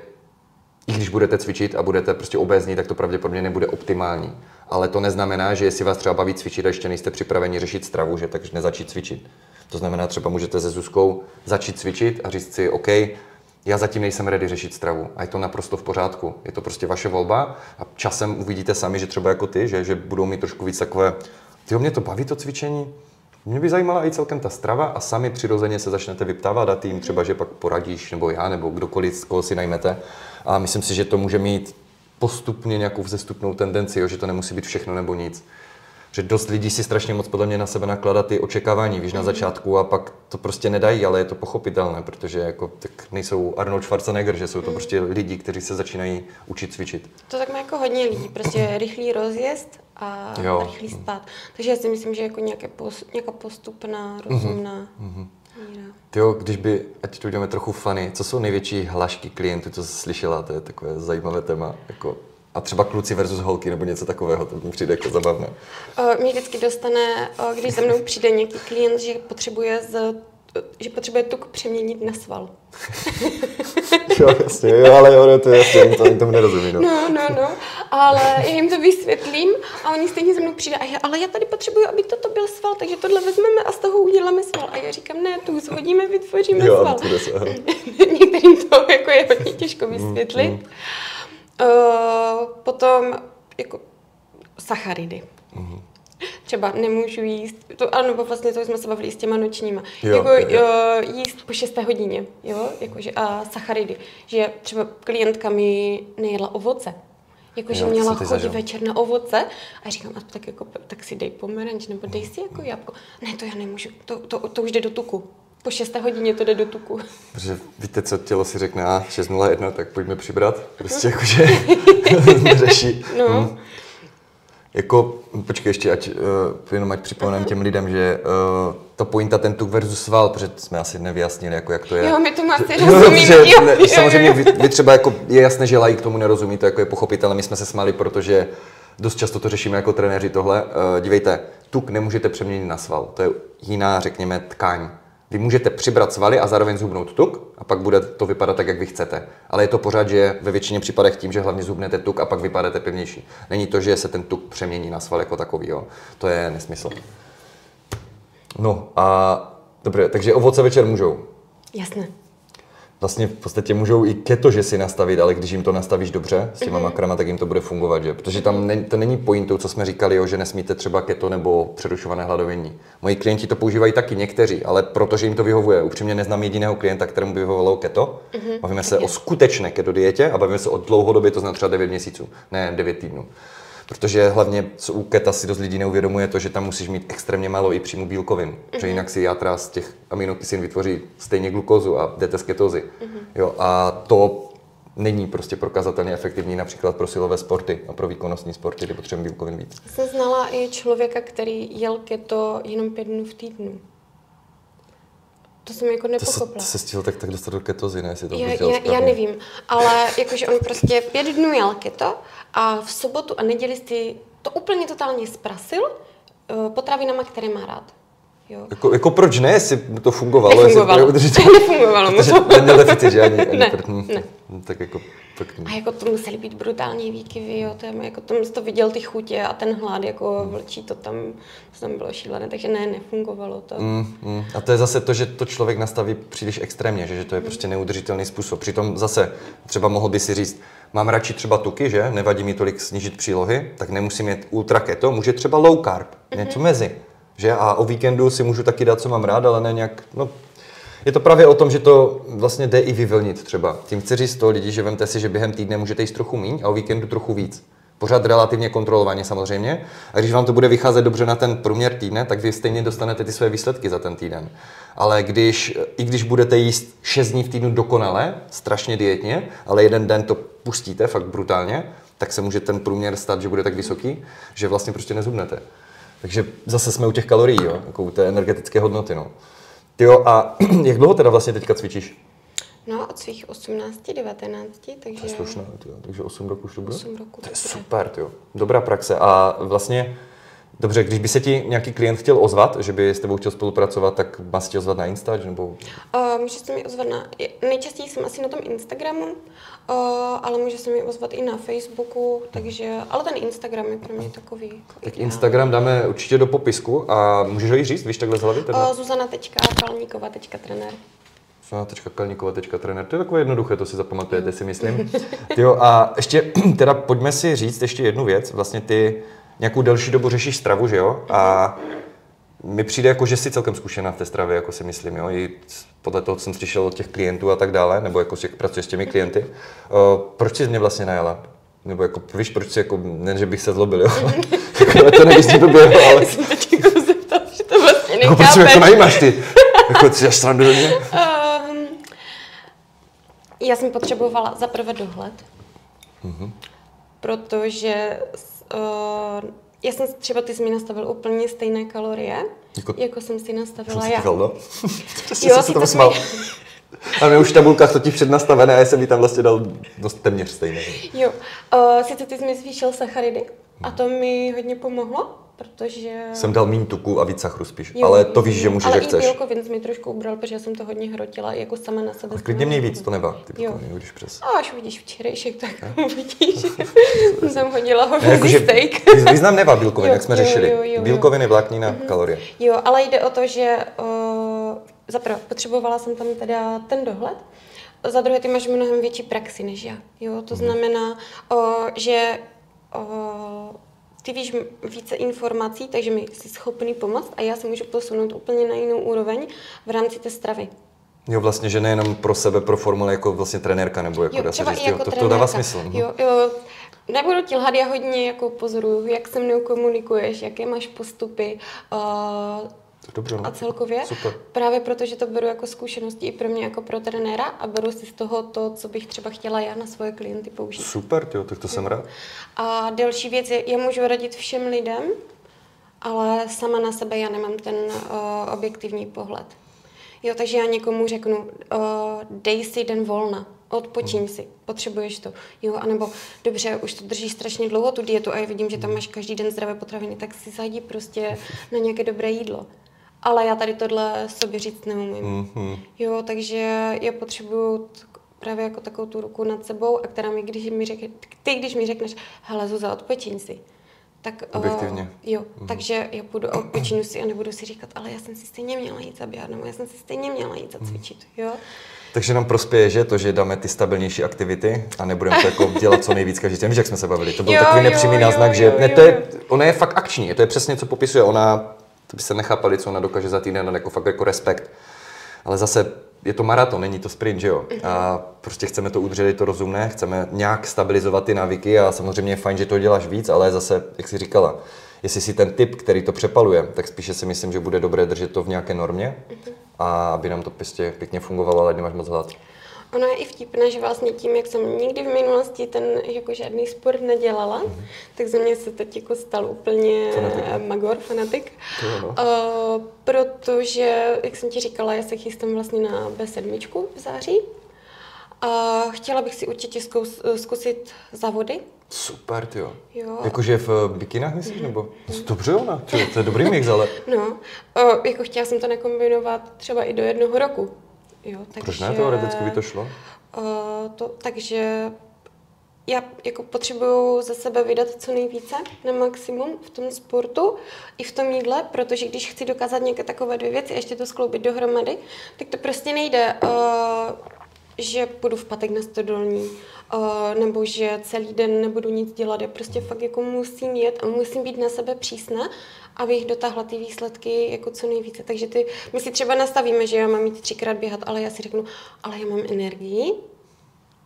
Speaker 1: i když budete cvičit a budete prostě obézní, tak to pravděpodobně nebude optimální. Ale to neznamená, že jestli vás třeba baví cvičit a ještě nejste připraveni řešit stravu, že takže nezačít cvičit. To znamená, třeba můžete se Zuzkou začít cvičit a říct si, OK, já zatím nejsem ready řešit stravu a je to naprosto v pořádku. Je to prostě vaše volba a časem uvidíte sami, že třeba jako ty, že, že budou mít trošku víc takové, ty mě to baví to cvičení, mě by zajímala i celkem ta strava a sami přirozeně se začnete vyptávat a tým třeba, že pak poradíš, nebo já, nebo kdokoliv, koho si najmete. A myslím si, že to může mít postupně nějakou vzestupnou tendenci, jo, že to nemusí být všechno nebo nic. Že dost lidí si strašně moc podle mě na sebe nakládá ty očekávání, víš, na mhm. začátku a pak to prostě nedají, ale je to pochopitelné, protože jako tak nejsou Arnold Schwarzenegger, že jsou to mhm. prostě lidi, kteří se začínají učit cvičit.
Speaker 2: To tak má jako hodně lidí, prostě rychlý rozjezd a jo. rychlý spát. Takže já si myslím, že jako nějaké post, nějaká postupná, mhm. rozumná mm-hmm. míra.
Speaker 1: Ty jo, když by, ať to uděláme trochu funny, co jsou největší hlašky klientů, co jsi slyšela, to je takové zajímavé téma, jako a třeba kluci versus holky nebo něco takového, to mi přijde jako zabavné.
Speaker 2: Mě vždycky dostane, když za mnou přijde nějaký klient, že potřebuje z že potřebuje tuk přeměnit na sval.
Speaker 1: jo, jasně, jo, ale ono to je jasně, to, tomu nerozumí. No.
Speaker 2: no, no, no, ale já jim to vysvětlím a oni stejně za mnou přijde a já, ale já tady potřebuju, aby toto byl sval, takže tohle vezmeme a z toho uděláme sval. A já říkám, ne, tu zhodíme, vytvoříme jo, sval. Některým to jako je hodně těžko vysvětlit. Mm, mm. Uh, potom jako sacharidy. Mm třeba nemůžu jíst, to, ano, vlastně to jsme se bavili s těma nočníma, jo, jako jo, jo. jíst po 6 hodině, jo, jakože a sacharidy, že třeba klientka mi nejedla ovoce, Jakože měla chodit večer na ovoce a říkám, a tak, jako, tak si dej pomeranč nebo dej si jako jabko. Ne, to já nemůžu, to, to, to už jde do tuku. Po 6 hodině to jde do tuku.
Speaker 1: Protože víte, co tělo si řekne, a 6.01, tak pojďme přibrat. Prostě jakože řeší. No. Hmm. Jako, počkej ještě, ať, uh, jenom ať připomenem těm lidem, že uh, ta pointa ten tuk versus sval, protože jsme asi nevyjasnili, jako jak to je.
Speaker 2: Jo, my to asi rozumíme.
Speaker 1: že, ne, samozřejmě vy, vy, třeba jako, je jasné, že laik tomu nerozumí, to jako je pochopitelné, my jsme se smáli, protože dost často to řešíme jako trenéři tohle. Uh, dívejte, tuk nemůžete přeměnit na sval, to je jiná, řekněme, tkáň. Vy můžete přibrat svaly a zároveň zhubnout tuk a pak bude to vypadat tak, jak vy chcete. Ale je to pořád, že ve většině případech tím, že hlavně zhubnete tuk a pak vypadáte pevnější. Není to, že se ten tuk přemění na sval jako takový. Jo. To je nesmysl. No a dobře, takže ovoce večer můžou.
Speaker 2: Jasné
Speaker 1: vlastně v podstatě můžou i keto, že si nastavit, ale když jim to nastavíš dobře s těma mm-hmm. makrama, tak jim to bude fungovat, že? Protože tam ne, to není pointou, co jsme říkali, jo, že nesmíte třeba keto nebo přerušované hladovění. Moji klienti to používají taky někteří, ale protože jim to vyhovuje. Upřímně neznám jediného klienta, kterému by vyhovovalo keto. Mm-hmm. Bavíme se o skutečné keto dietě a bavíme se o dlouhodobě, to znamená třeba 9 měsíců, ne 9 týdnů. Protože hlavně co u keta si dost lidí neuvědomuje to, že tam musíš mít extrémně málo i příjmu bílkovin. Mm-hmm. Že jinak si játra z těch aminokyselin vytvoří stejně glukózu a jdete z ketozy. Mm-hmm. Jo, a to není prostě prokazatelně efektivní například pro silové sporty a pro výkonnostní sporty, kde potřebujeme bílkovin víc.
Speaker 2: Jsem znala i člověka, který jel keto jenom pět dnů v týdnu. To jsem jako nepochopila.
Speaker 1: To se, se stihl tak, tak dostat do ketozy, ne? Jestli to
Speaker 2: já, já, já nevím, ale jakože on prostě pět dnů jel keto a v sobotu a neděli si to úplně totálně zprasil uh, potravinama, které má rád. Jo.
Speaker 1: Jako, jako proč ne, jestli to fungovalo?
Speaker 2: Nefungovalo.
Speaker 1: Jestli
Speaker 2: to nefungovalo.
Speaker 1: Protože neměl deficit, že ani, ani
Speaker 2: Ne,
Speaker 1: hm.
Speaker 2: ne.
Speaker 1: Tak jako, tak,
Speaker 2: A jako to musely být brutální výkyvy, jo, to je, jako tam to viděl ty chutě a ten hlad, jako vlčí to tam, to tam bylo šílené, takže ne, nefungovalo to.
Speaker 1: Mm, mm. A to je zase to, že to člověk nastaví příliš extrémně, že, že to je prostě neudržitelný způsob. Přitom zase třeba mohl by si říct, mám radši třeba tuky, že nevadí mi tolik snížit přílohy, tak nemusím jet ultra keto, může třeba low carb, něco mezi. Že? A o víkendu si můžu taky dát, co mám rád, ale ne nějak, no, je to právě o tom, že to vlastně jde i vyvlnit třeba. Tím chci říct to lidi, že vemte si, že během týdne můžete jíst trochu míň a o víkendu trochu víc. Pořád relativně kontrolovaně samozřejmě. A když vám to bude vycházet dobře na ten průměr týdne, tak vy stejně dostanete ty své výsledky za ten týden. Ale když, i když budete jíst 6 dní v týdnu dokonale, strašně dietně, ale jeden den to pustíte fakt brutálně, tak se může ten průměr stát, že bude tak vysoký, že vlastně prostě nezhubnete. Takže zase jsme u těch kalorií, jo? jako u té energetické hodnoty. No. Tyjo, a jak dlouho teda vlastně teďka cvičíš?
Speaker 2: No od svých 18, 19, takže...
Speaker 1: To je slušné, tyjo. takže 8 roků už to bude?
Speaker 2: 8 roků
Speaker 1: To je super, tyjo. dobrá praxe. A vlastně, dobře, když by se ti nějaký klient chtěl ozvat, že by s tebou chtěl spolupracovat, tak má se tě ozvat na Insta, nebo
Speaker 2: Uh, může se mi ozvat na, nejčastěji jsem asi na tom Instagramu, uh, ale může se mi ozvat i na Facebooku, takže, ale ten Instagram je pro mě takový.
Speaker 1: Tak
Speaker 2: ideální.
Speaker 1: Instagram dáme určitě do popisku a můžeš ho i říct, víš takhle z hlavy? Teda?
Speaker 2: Uh, Zuzana.kalníková.trenér.
Speaker 1: Sana.kalníkova.trenér, to je takové jednoduché, to si zapamatujete, si myslím. Jo, a ještě teda pojďme si říct ještě jednu věc. Vlastně ty nějakou delší dobu řešíš stravu, že jo? A mi přijde jako, že jsi celkem zkušená v té stravě, jako si myslím, jo? I podle toho, co jsem slyšel od těch klientů a tak dále, nebo jako jak pracuješ s těmi klienty. Uh, proč jsi mě vlastně najala? Nebo jako, víš, proč si jako, ne, že bych se zlobil, jo? Jako, to nemyslím to bylo, ale
Speaker 2: Já jsem teď jako zeptal, že to vlastně
Speaker 1: jako, proč mě
Speaker 2: nechápeš.
Speaker 1: jako najímáš ty? Jako, ty až srandu do mě?
Speaker 2: Um, já jsem potřebovala za prvé dohled,
Speaker 1: Mhm.
Speaker 2: protože uh, já jsem třeba, ty jsi mi nastavil úplně stejné kalorie,
Speaker 1: Jako-
Speaker 2: jako, jsem si nastavila já.
Speaker 1: říkal, no. Přesně
Speaker 2: Jo,
Speaker 1: jsem se tomu smál. A mě už v tabulkách to ti přednastavené a já jsem jí tam vlastně dal dost téměř stejné.
Speaker 2: Jo, uh, sice ty jsi mi zvýšil sacharidy a to mi hodně pomohlo, protože...
Speaker 1: Jsem dal méně tuku a víc sachru spíš,
Speaker 2: Jo,
Speaker 1: ale to víš, že můžeš,
Speaker 2: ale
Speaker 1: jak chceš.
Speaker 2: i bílkovin jsi mi trošku ubral, protože já jsem to hodně hrotila jako sama na sebe.
Speaker 1: Ale klidně měj víc, to nevá, ty bílkoviny, když přes.
Speaker 2: A až uvidíš včerejšek, tak uvidíš. jsem hodila hovězí
Speaker 1: jakože
Speaker 2: steak.
Speaker 1: výz- význam nevá bílkovin, jak jsme
Speaker 2: jo,
Speaker 1: řešili.
Speaker 2: jo, jo, jo.
Speaker 1: Bílkoviny, vláknina, kalorie.
Speaker 2: Jo, ale jde o to, že uh, zaprvé potřebovala jsem tam teda ten dohled, za druhé ty máš mnohem větší praxi než já. Jo, to znamená, uh, že uh, ty víš více informací, takže mi jsi schopný pomoct a já se můžu posunout úplně na jinou úroveň v rámci té stravy.
Speaker 1: Jo, vlastně, že nejenom pro sebe, pro formule jako vlastně trenérka, nebo jako
Speaker 2: Jo,
Speaker 1: dá se říct,
Speaker 2: i
Speaker 1: jo,
Speaker 2: jako
Speaker 1: to, to dává smysl. mhm.
Speaker 2: Jo, jo, nebudu ti lhát, já hodně jako pozoruju, jak se mnou komunikuješ, jaké máš postupy, uh,
Speaker 1: Dobře, no.
Speaker 2: a celkově.
Speaker 1: Super.
Speaker 2: Právě proto, že to beru jako zkušenosti i pro mě jako pro trenéra a beru si z toho to, co bych třeba chtěla já na svoje klienty použít.
Speaker 1: Super, tyjo, tak to jsem rád.
Speaker 2: A další věc je, já můžu radit všem lidem, ale sama na sebe já nemám ten uh, objektivní pohled. Jo, takže já někomu řeknu, uh, dej si den volna, odpočiň si, potřebuješ to. Jo, anebo dobře, už to držíš strašně dlouho tu dietu a já vidím, že tam máš každý den zdravé potraviny, tak si zajdi prostě na nějaké dobré jídlo. Ale já tady tohle sobě říct neumím.
Speaker 1: Mhm.
Speaker 2: Jo, takže já potřebuju právě jako takovou tu ruku nad sebou, a která mi, když mi řekne, ty když mi řekneš, hele Zuza, odpočiň si, tak... eh,
Speaker 1: Objektivně.
Speaker 2: jo, takže já půjdu a odpočinu si a nebudu si říkat, ale já jsem si stejně měla jít zaběhat, nebo já jsem si stejně měla jít zacvičit, jo.
Speaker 1: Takže nám prospěje, že to, že dáme ty stabilnější aktivity a nebudeme to jako dělat co nejvíc každý den. Víš, jak jsme se bavili? To byl
Speaker 2: Jo,
Speaker 1: takový
Speaker 2: jo,
Speaker 1: nepřímý
Speaker 2: jo,
Speaker 1: náznak, že
Speaker 2: jo,
Speaker 1: ne,
Speaker 2: jo,
Speaker 1: to
Speaker 2: jo.
Speaker 1: je, ona je fakt akční, to je přesně, co popisuje. Ona, to by se nechápali, co ona dokáže za týden, jako fakt jako respekt. Ale zase je to maraton, není to sprint, že jo? A prostě chceme to udržet, je to rozumné, chceme nějak stabilizovat ty návyky a samozřejmě je fajn, že to děláš víc, ale zase, jak jsi říkala, jestli si ten typ, který to přepaluje, tak spíše si myslím, že bude dobré držet to v nějaké normě a aby nám to prostě pěkně fungovalo, ale nemáš moc hlad.
Speaker 2: Ono je i vtipné, že vlastně tím, jak jsem nikdy v minulosti ten jako žádný sport nedělala, tak ze mě se teď jako stal úplně
Speaker 1: Fanatik.
Speaker 2: eh, magor, fanatik.
Speaker 1: No.
Speaker 2: Uh, protože, jak jsem ti říkala, já se chystám vlastně na B7 v září. A chtěla bych si určitě zkus, zkusit závody.
Speaker 1: Super, ty jo. Jakože v bikinách myslíš, nebo? Dobře, ona, tyjo, to je dobrý mix, ale
Speaker 2: No, o, jako chtěla jsem to nakombinovat třeba i do jednoho roku. Jo, takže,
Speaker 1: proč ne, teoreticky by to šlo?
Speaker 2: O, to, takže já jako potřebuju ze sebe vydat co nejvíce na maximum v tom sportu i v tom jídle, protože když chci dokázat nějaké takové dvě věci a ještě to skloubit dohromady, tak to prostě nejde, uh, že půjdu v patek na stodolní, uh, nebo že celý den nebudu nic dělat. Já prostě fakt jako musím jet a musím být na sebe přísná, abych dotáhla ty výsledky jako co nejvíce. Takže ty, my si třeba nastavíme, že já mám jít třikrát běhat, ale já si řeknu, ale já mám energii,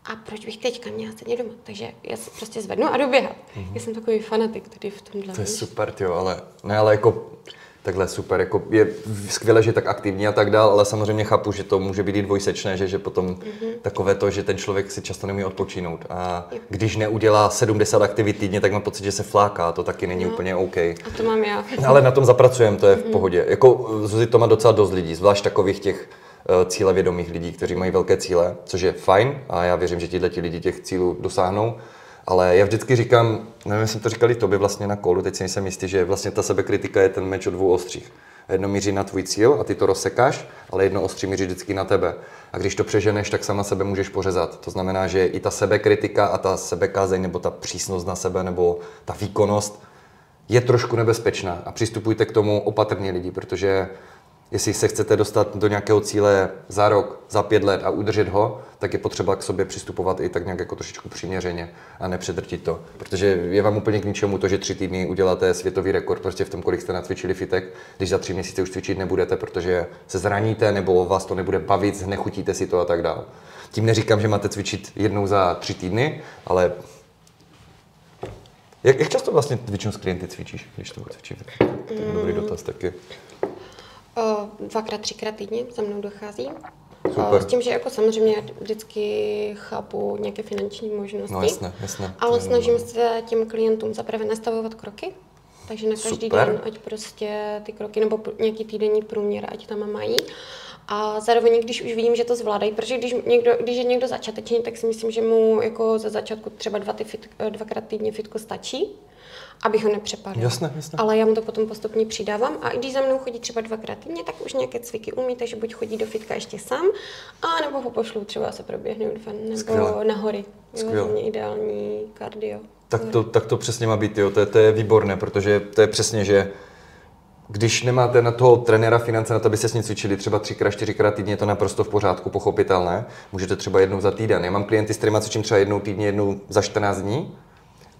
Speaker 2: a proč bych teďka měla sedět doma? Takže já se prostě zvednu a jdu běhat. Mm-hmm. Já jsem takový fanatik tady v tomhle.
Speaker 1: To je super, jo, ale ne, ale jako takhle super, jako je skvěle, že je tak aktivní a tak dál, ale samozřejmě chápu, že to může být i dvojsečné, že, že potom mm-hmm. takové to, že ten člověk si často nemí odpočinout a když neudělá 70 aktivit týdně, tak mám pocit, že se fláká, to taky není no. úplně OK. A
Speaker 2: to mám já.
Speaker 1: Ale na tom zapracujeme, to je v mm-hmm. pohodě. Jako Zuzi to má docela dost lidí, zvlášť takových těch Eh, cílevědomých lidí, kteří mají velké cíle, což je fajn a já věřím, že tihle ti lidi těch cílů dosáhnou. Ale já vždycky říkám, nevím, jestli to říkali tobě vlastně na kolu, teď si nejsem jistý, že vlastně ta sebekritika je ten meč o dvou ostřích. Jedno míří na tvůj cíl a ty to rozsekáš, ale jedno ostří míří vždycky na tebe. A když to přeženeš, tak sama sebe můžeš pořezat. To znamená, že i ta sebekritika a ta sebekázeň nebo ta přísnost na sebe nebo ta výkonnost je trošku nebezpečná. A přistupujte k tomu opatrně lidi, protože Jestli se chcete dostat do nějakého cíle za rok, za pět let a udržet ho, tak je potřeba k sobě přistupovat i tak nějak jako trošičku přiměřeně a nepředrtit to. Protože je vám úplně k ničemu to, že tři týdny uděláte světový rekord prostě v tom, kolik jste nacvičili fitek, když za tři měsíce už cvičit nebudete, protože se zraníte nebo vás to nebude bavit, nechutíte si to a tak dále. Tím neříkám, že máte cvičit jednou za tři týdny, ale jak, jak často vlastně většinou s klienty cvičíš, když to cvičíte? To je dobrý dotaz taky.
Speaker 2: Dvakrát, třikrát týdně za mnou dochází.
Speaker 1: Super.
Speaker 2: S tím, že jako samozřejmě vždycky chápu nějaké finanční možnosti.
Speaker 1: No jasné, jasné.
Speaker 2: Ale snažím se těm klientům zaprvé nastavovat kroky, takže na každý
Speaker 1: Super.
Speaker 2: den, ať prostě ty kroky nebo nějaký týdenní průměr, ať tam mají. A zároveň, když už vidím, že to zvládají, protože když, někdo, když je někdo začátečný, tak si myslím, že mu jako za začátku třeba dva ty fit, dvakrát týdně fitko stačí abych ho nepřepadl.
Speaker 1: Jasné, jasné.
Speaker 2: Ale já mu to potom postupně přidávám a i když za mnou chodí třeba dvakrát týdně, tak už nějaké cviky umí, takže buď chodí do fitka ještě sám, a nebo ho pošlu třeba se proběhnout ven, nebo Skvěle. na hory. Jo, ideální kardio.
Speaker 1: Tak to, tak to přesně má být, jo. To, je, to je výborné, protože to je přesně, že když nemáte na toho trenéra finance na to, abyste s ním cvičili třeba třikrát, čtyřikrát týdně, je to naprosto v pořádku, pochopitelné. Můžete třeba jednou za týden. Já mám klienty, s kterými cvičím třeba jednou týdně, jednou za 14 dní.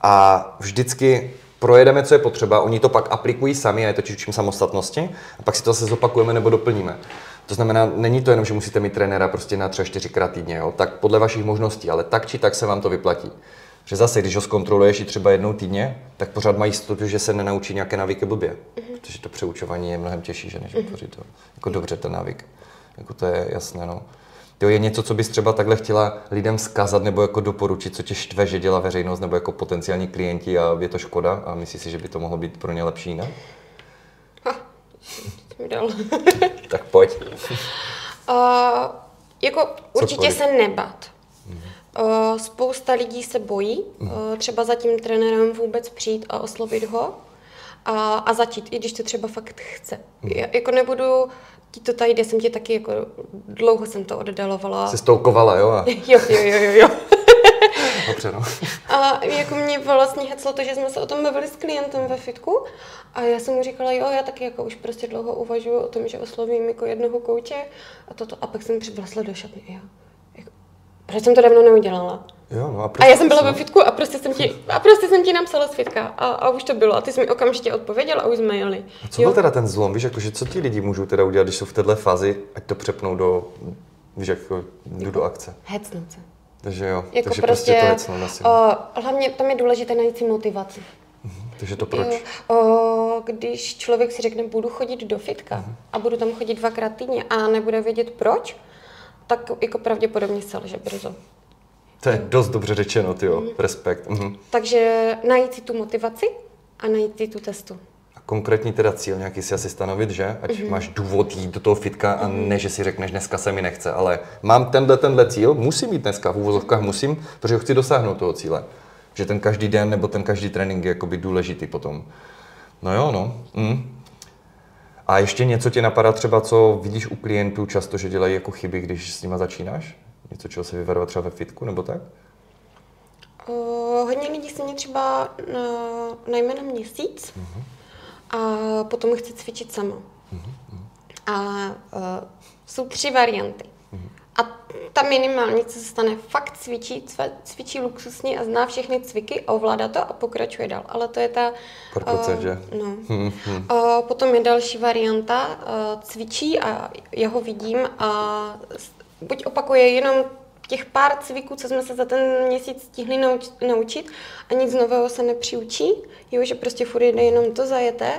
Speaker 1: A vždycky projedeme, co je potřeba, oni to pak aplikují sami, a je to učím samostatnosti, a pak si to zase zopakujeme nebo doplníme. To znamená, není to jenom, že musíte mít trenéra prostě na třeba čtyřikrát týdně, jo? tak podle vašich možností, ale tak či tak se vám to vyplatí. Že zase, když ho zkontroluješ i třeba jednou týdně, tak pořád mají jistotu, že se nenaučí nějaké návyky blbě. Mm-hmm. Protože to přeučování je mnohem těžší, že než vytvořit to jako dobře ten návyk. Jako to je jasné, no. Jo, je něco, co bys třeba takhle chtěla lidem zkazat nebo jako doporučit, co tě štve, že dělá veřejnost nebo jako potenciální klienti a je to škoda a myslíš si, že by to mohlo být pro ně lepší, ne?
Speaker 2: Dal.
Speaker 1: tak pojď.
Speaker 2: Uh, jako co určitě pojď? se nebat. Uh, spousta lidí se bojí uh, třeba za tím trenérem vůbec přijít a oslovit ho a, a začít, i když to třeba fakt chce. Mm. Já, jako nebudu ti to tady jde, jsem ti taky jako, dlouho jsem to oddalovala.
Speaker 1: Jsi stoukovala, jo? A...
Speaker 2: jo, jo, jo, jo, jo.
Speaker 1: Dobře, no.
Speaker 2: A jako mě vlastně heclo to, že jsme se o tom bavili s klientem ve fitku a já jsem mu říkala, jo, já taky jako už prostě dlouho uvažuji o tom, že oslovím jako jednoho kouče a toto. A pak jsem přivlastla do šatny, jo. Jako, proč jsem to dávno neudělala?
Speaker 1: Jo, no a,
Speaker 2: a já jsem byla ve fitku a prostě jsem ti, a prostě jsem ti napsala z fitka a, a už to bylo. A ty jsi mi okamžitě odpověděl a už jsme jeli.
Speaker 1: A co jo? byl teda ten zlom? Víš, jakože co ti lidi můžou teda udělat, když jsou v této fázi, ať to přepnou do, víš, jako, jdu jako do akce?
Speaker 2: Hecnout se.
Speaker 1: Takže jo,
Speaker 2: jako
Speaker 1: takže
Speaker 2: prostě,
Speaker 1: prostě to hecnout
Speaker 2: uh, Hlavně tam je důležité najít si motivaci.
Speaker 1: Mhm, takže to proč?
Speaker 2: Jo, o, když člověk si řekne, budu chodit do fitka uh-huh. a budu tam chodit dvakrát týdně a nebude vědět proč, tak jako pravděpodobně selže brzo.
Speaker 1: To je dost dobře řečeno, ty mm. respekt. Mhm.
Speaker 2: Takže najít si tu motivaci a najít si tu testu.
Speaker 1: A konkrétní teda cíl nějaký si asi stanovit, že? Ať mm-hmm. máš důvod jít do toho fitka a mm-hmm. ne, že si řekneš, dneska se mi nechce, ale mám tenhle, tenhle cíl, musím mít dneska, v úvozovkách musím, protože ho chci dosáhnout toho cíle. Že ten každý den nebo ten každý trénink je jakoby důležitý potom. No jo, no. Mm. A ještě něco ti napadá třeba, co vidíš u klientů často, že dělají jako chyby, když s nima začínáš? Něco, čeho se vyvarovat třeba ve fitku nebo tak?
Speaker 2: Uh, hodně lidí se mě třeba uh, najme na měsíc uh-huh. a potom chce cvičit sama. Uh-huh. A uh, jsou tři varianty. Uh-huh. A ta minimální, co se stane, fakt cvičí, cvičí luxusně a zná všechny cviky, ovládá to a pokračuje dál. Ale to je ta...
Speaker 1: Korpoce, uh, že?
Speaker 2: No. Hmm, hmm. Uh, potom je další varianta, uh, cvičí a já ho vidím a buď opakuje jenom těch pár cviků, co jsme se za ten měsíc stihli naučit a nic nového se nepřiučí, jo, že prostě furt jde jenom to zajeté.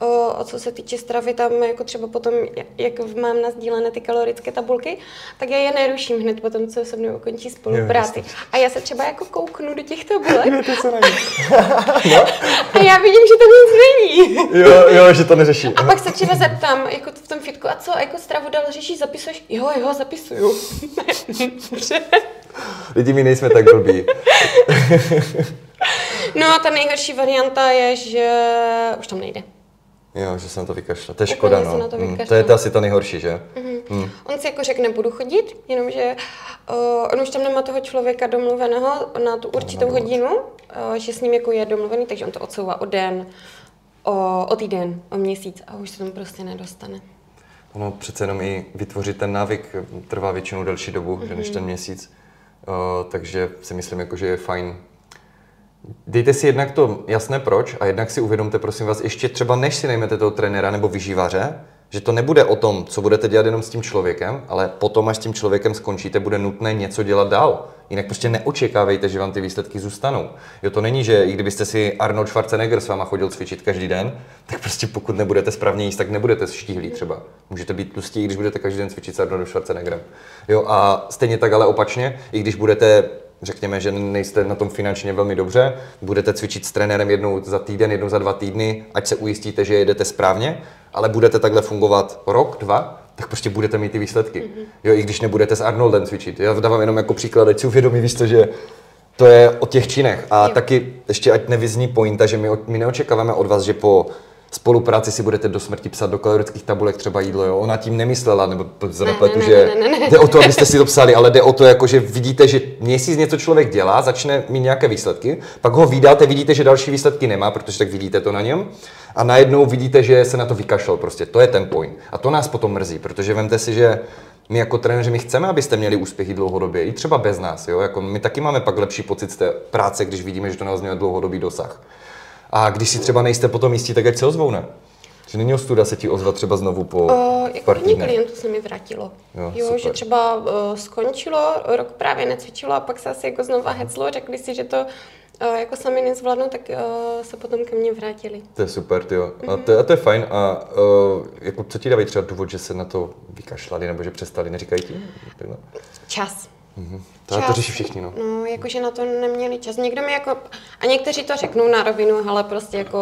Speaker 2: O, a co se týče stravy, tam jako třeba potom, jak mám nazdílené ty kalorické tabulky, tak já je neruším hned potom, co se mnou ukončí spolupráci. Jo, a já se třeba jako kouknu do těch tabulek.
Speaker 1: No, to se
Speaker 2: no? A já vidím, že to nic není.
Speaker 1: jo, jo, že to neřeší.
Speaker 2: A pak se třeba zeptám, jako v tom fitku, a co, jako stravu dál řešíš, zapisuješ? Jo, jo, zapisuju.
Speaker 1: Lidi, my nejsme tak blbí.
Speaker 2: no a ta nejhorší varianta je, že už tam nejde.
Speaker 1: Jo, že se na to vykašle. To je škoda, no. To, mm, to je to asi ta nejhorší, že? Mm-hmm.
Speaker 2: Mm. On si jako řekne, budu chodit, jenomže uh, on už tam nemá toho člověka domluveného na tu určitou no, hodinu, uh, že s ním jako je domluvený, takže on to odsouvá o den, o, o týden, o měsíc a už se tam prostě nedostane.
Speaker 1: Ono přece jenom i vytvořit ten návyk trvá většinou delší dobu, mm-hmm. než ten měsíc. Uh, takže si myslím, jako, že je fajn. Dejte si jednak to jasné proč a jednak si uvědomte, prosím vás, ještě třeba než si najmete toho trenéra nebo vyžívaře, že to nebude o tom, co budete dělat jenom s tím člověkem, ale potom, až s tím člověkem skončíte, bude nutné něco dělat dál. Jinak prostě neočekávejte, že vám ty výsledky zůstanou. Jo, to není, že i kdybyste si Arnold Schwarzenegger s váma chodil cvičit každý den, tak prostě pokud nebudete správně jíst, tak nebudete štíhlí třeba. Můžete být tlustí, když budete každý den cvičit s Arnoldem Schwarzeneggerem. Jo, a stejně tak ale opačně, i když budete řekněme, že nejste na tom finančně velmi dobře, budete cvičit s trenérem jednou za týden, jednou za dva týdny, ať se ujistíte, že jedete správně, ale budete takhle fungovat rok, dva, tak prostě budete mít ty výsledky. Mm-hmm. Jo, i když nebudete s Arnoldem cvičit. Já dávám jenom jako příklad, ať si uvědomí, víš to, že to je o těch činech. A jo. taky ještě ať nevyzní pointa, že my, my neočekáváme od vás, že po spolupráci si budete do smrti psat do kalorických tabulek třeba jídlo, jo? Ona tím nemyslela, nebo to ne, ne, že ne, ne, ne. jde o to, abyste si to psali, ale jde o to, jako, že vidíte, že měsíc něco člověk dělá, začne mít nějaké výsledky, pak ho vydáte, vidíte, že další výsledky nemá, protože tak vidíte to na něm a najednou vidíte, že se na to vykašlal prostě. To je ten point. A to nás potom mrzí, protože vemte si, že my jako trenéři, my chceme, abyste měli úspěchy dlouhodobě, i třeba bez nás. Jo? Jako my taky máme pak lepší pocit z té práce, když vidíme, že to nás mělo dlouhodobý dosah. A když si třeba nejste potom jistí, tak ať se ozvou, ne? Že není ostuda se ti ozvat třeba znovu po uh,
Speaker 2: jako hodně klientů se mi vrátilo. Jo, jo že třeba uh, skončilo, rok právě necvičilo a pak se asi jako znova heclo, řekli si, že to uh, jako sami nezvládnou, tak uh, se potom ke mně vrátili.
Speaker 1: To je super, jo. Mm-hmm. A, to, a to je fajn. A uh, jako, co ti dávají třeba důvod, že se na to vykašlali nebo že přestali, neříkají ti?
Speaker 2: Čas.
Speaker 1: Mm-hmm. To, to řeší všichni, no.
Speaker 2: No, jakože na to neměli čas. Někdo mi jako, a někteří to řeknou na rovinu, ale prostě jako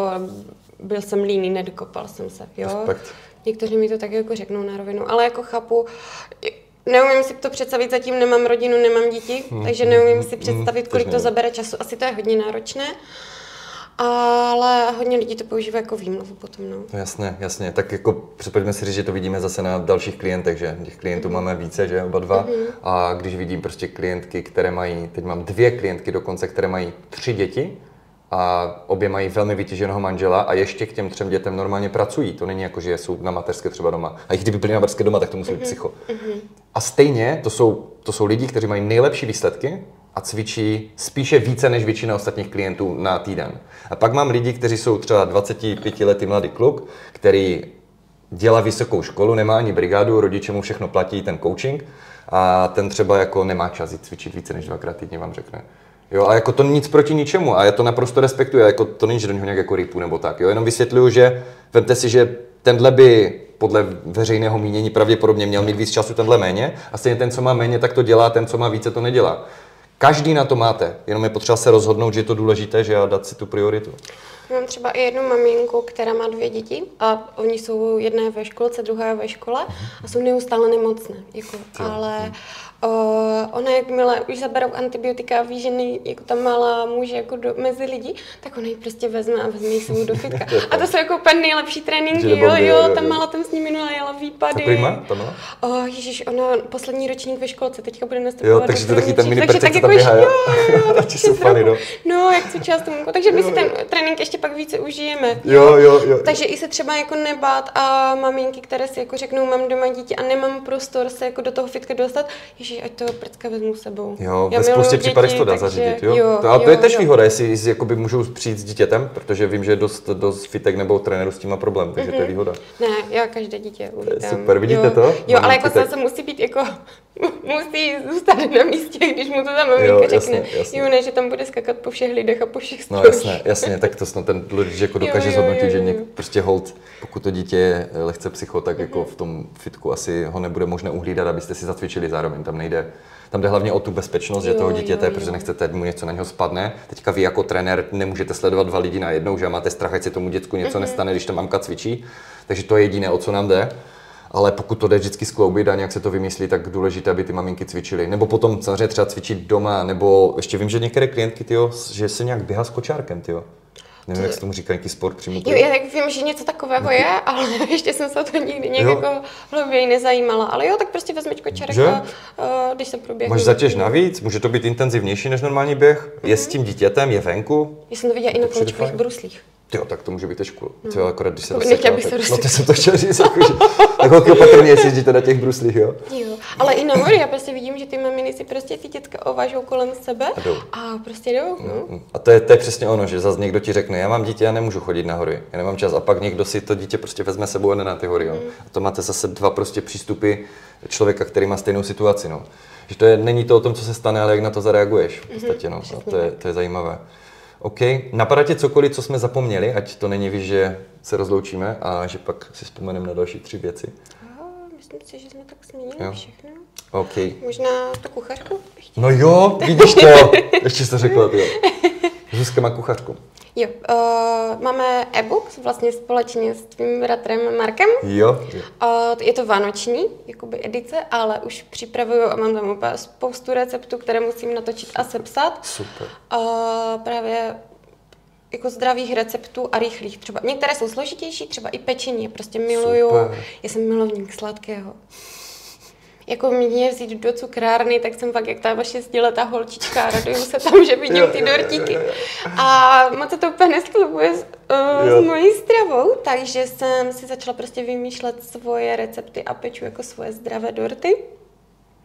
Speaker 2: byl jsem líný, nedokopal jsem se, jo. Respekt. Někteří mi to tak jako řeknou na rovinu, ale jako chápu, Neumím si to představit, zatím nemám rodinu, nemám děti, hmm. takže neumím si představit, kolik to zabere času. Asi to je hodně náročné. Ale hodně lidí to používá jako výmluvu potom, no.
Speaker 1: Jasně, jasně. Tak jako předpojďme si říct, že to vidíme zase na dalších klientech, že těch klientů mm. máme více, že oba dva. Mm. A když vidím prostě klientky, které mají, teď mám dvě klientky dokonce, které mají tři děti, a obě mají velmi vytěženého manžela a ještě k těm třem dětem normálně pracují. To není jako, že jsou na mateřské třeba doma. A i kdyby byli na mateřské doma, tak to musí být mhm, psycho. Mm-hmm. A stejně to jsou, to jsou lidi, kteří mají nejlepší výsledky a cvičí spíše více než většina ostatních klientů na týden. A pak mám lidi, kteří jsou třeba 25 letý mladý kluk, který dělá vysokou školu, nemá ani brigádu, rodiče mu všechno platí, ten coaching, a ten třeba jako nemá čas jít cvičit více než dvakrát týdně, vám řekne. Jo, a jako to nic proti ničemu a já to naprosto respektuji, jako to není, že do něho nějak jako rypu nebo tak, jo, jenom vysvětluju, že vemte si, že tenhle by podle veřejného mínění pravděpodobně měl mít víc času, tenhle méně a stejně ten, co má méně, tak to dělá, ten, co má více, to nedělá. Každý na to máte, jenom je potřeba se rozhodnout, že je to důležité, že a dát si tu prioritu.
Speaker 2: Mám třeba i jednu maminku, která má dvě děti a oni jsou jedné ve školce, druhá ve škole a jsou neustále nemocné. Jako, ale Uh, ona jakmile už zaberou antibiotika a ví, že nej, jako ta malá může jako do, mezi lidi, tak ona ji prostě vezme a vezme ji sebou do fitka. A to jsou jako úplně nejlepší tréninky, jo, jo, jo, ta malá tam s ní minula jela výpady.
Speaker 1: Co má, ta malá?
Speaker 2: Oh, ježiš, ona poslední ročník ve školce, teďka bude nastupovat
Speaker 1: Jo, takže to taky ten mini
Speaker 2: takže tak
Speaker 1: jako
Speaker 2: běhá, jo,
Speaker 1: jo, jo, jo jsou fany, no.
Speaker 2: no, jak co část tomu, takže my si ten trénink ještě pak více užijeme.
Speaker 1: Jo, jo, jo.
Speaker 2: Takže i se třeba jako nebát a maminky, které si jako řeknou, mám doma dítě a nemám prostor se jako do toho fitka dostat, ježiš, ať to prcka vezmu sebou.
Speaker 1: Jo, ve spoustě případech to dá takže, zařídit, jo. jo, to, ale jo, to je tež výhoda, jestli, jakoby můžou přijít s dítětem, protože vím, že dost, dost fitek nebo trenérů s tím má problém, takže mm-hmm. to je mhm. výhoda.
Speaker 2: Ne, já každé dítě uvítám.
Speaker 1: Super, vidíte
Speaker 2: jo.
Speaker 1: to?
Speaker 2: Jo, ale jako zase musí být jako, musí zůstat na místě, když mu to tam maminka řekne. Jasně. Jo, ne, že tam bude skakat po všech lidech a po všech
Speaker 1: No jasně, jasně, tak to snad ten rodič jako dokáže jo, jo, zhodnotit, že něk, prostě hold, pokud to dítě je lehce psycho, tak jako mhm. v tom fitku asi ho nebude možné uhlídat, abyste si zacvičili zároveň, tam nejde tam jde hlavně o tu bezpečnost, jo, že toho dítěte, jo, jo. protože nechcete, mu něco na něho spadne. Teďka vy jako trenér nemůžete sledovat dva lidi na jednou, že máte strach, ať se tomu děcku něco mm-hmm. nestane, když ta mamka cvičí. Takže to je jediné, o co nám jde. Ale pokud to jde vždycky skloubit a nějak se to vymyslí, tak důležité, aby ty maminky cvičily. Nebo potom samozřejmě třeba cvičit doma, nebo ještě vím, že některé klientky, tyjo, že se nějak běhá s kočárkem, tyjo. Nevím, jak se tomu říká, nějaký sport přímo.
Speaker 2: Jo, já tak vím, že něco takového je, ale ještě jsem se o to nikdy nějak jo. jako hlouběji nezajímala. Ale jo, tak prostě vezmeš kočárek a uh, když se proběhne.
Speaker 1: Máš zatěž navíc, může to být intenzivnější než normální běh, mm-hmm. je s tím dítětem, je venku.
Speaker 2: Já jsem to viděla i na količkových bruslích.
Speaker 1: Jo, tak to může být teďku. No. Jo, akorát když se
Speaker 2: rozsekla. Tak,
Speaker 1: no, to jsem to chtěl říct, jako, že, tak holky opatrně, jestli jezdíte na těch bruslích, jo?
Speaker 2: Jo, ale i na mori, já prostě vidím, že ty maminy si prostě ty dětka ovažou kolem sebe a, jdou. a prostě jdou. No.
Speaker 1: Mm, a to je, to je přesně ono, že zase někdo ti řekne, já mám dítě, já nemůžu chodit na hory, já nemám čas. A pak někdo si to dítě prostě vezme sebou a na ty hory. Jo? Mm. A to máte zase dva prostě přístupy člověka, který má stejnou situaci. No. Že to je, není to o tom, co se stane, ale jak na to zareaguješ v podstatě. No. A to je, to je zajímavé. OK. Napadá tě cokoliv, co jsme zapomněli, ať to není víš, že se rozloučíme a že pak si vzpomeneme na další tři věci?
Speaker 2: Aha, myslím si, že jsme tak změnili jo. všechno.
Speaker 1: OK.
Speaker 2: Možná tu kuchařku?
Speaker 1: No jo, vidíš to. Ještě jsi to řekla, jo. Zuzka má kuchařku.
Speaker 2: Jo, uh, máme e-book vlastně společně s tvým bratrem Markem.
Speaker 1: Jo. jo.
Speaker 2: Uh, je to vánoční jakoby edice, ale už připravuju a mám tam úplně spoustu receptů, které musím natočit a sepsat.
Speaker 1: Super.
Speaker 2: Uh, právě jako zdravých receptů a rychlých. Třeba některé jsou složitější, třeba i pečení. Prostě miluju. Super. Já jsem milovník sladkého jako mě vzít do cukrárny, tak jsem fakt jak ta vaše ta holčička, raduju se tam, že vidím ty dortíky. A moc se to úplně nesklubuje s, uh, s mojí stravou, takže jsem si začala prostě vymýšlet svoje recepty a peču jako svoje zdravé dorty.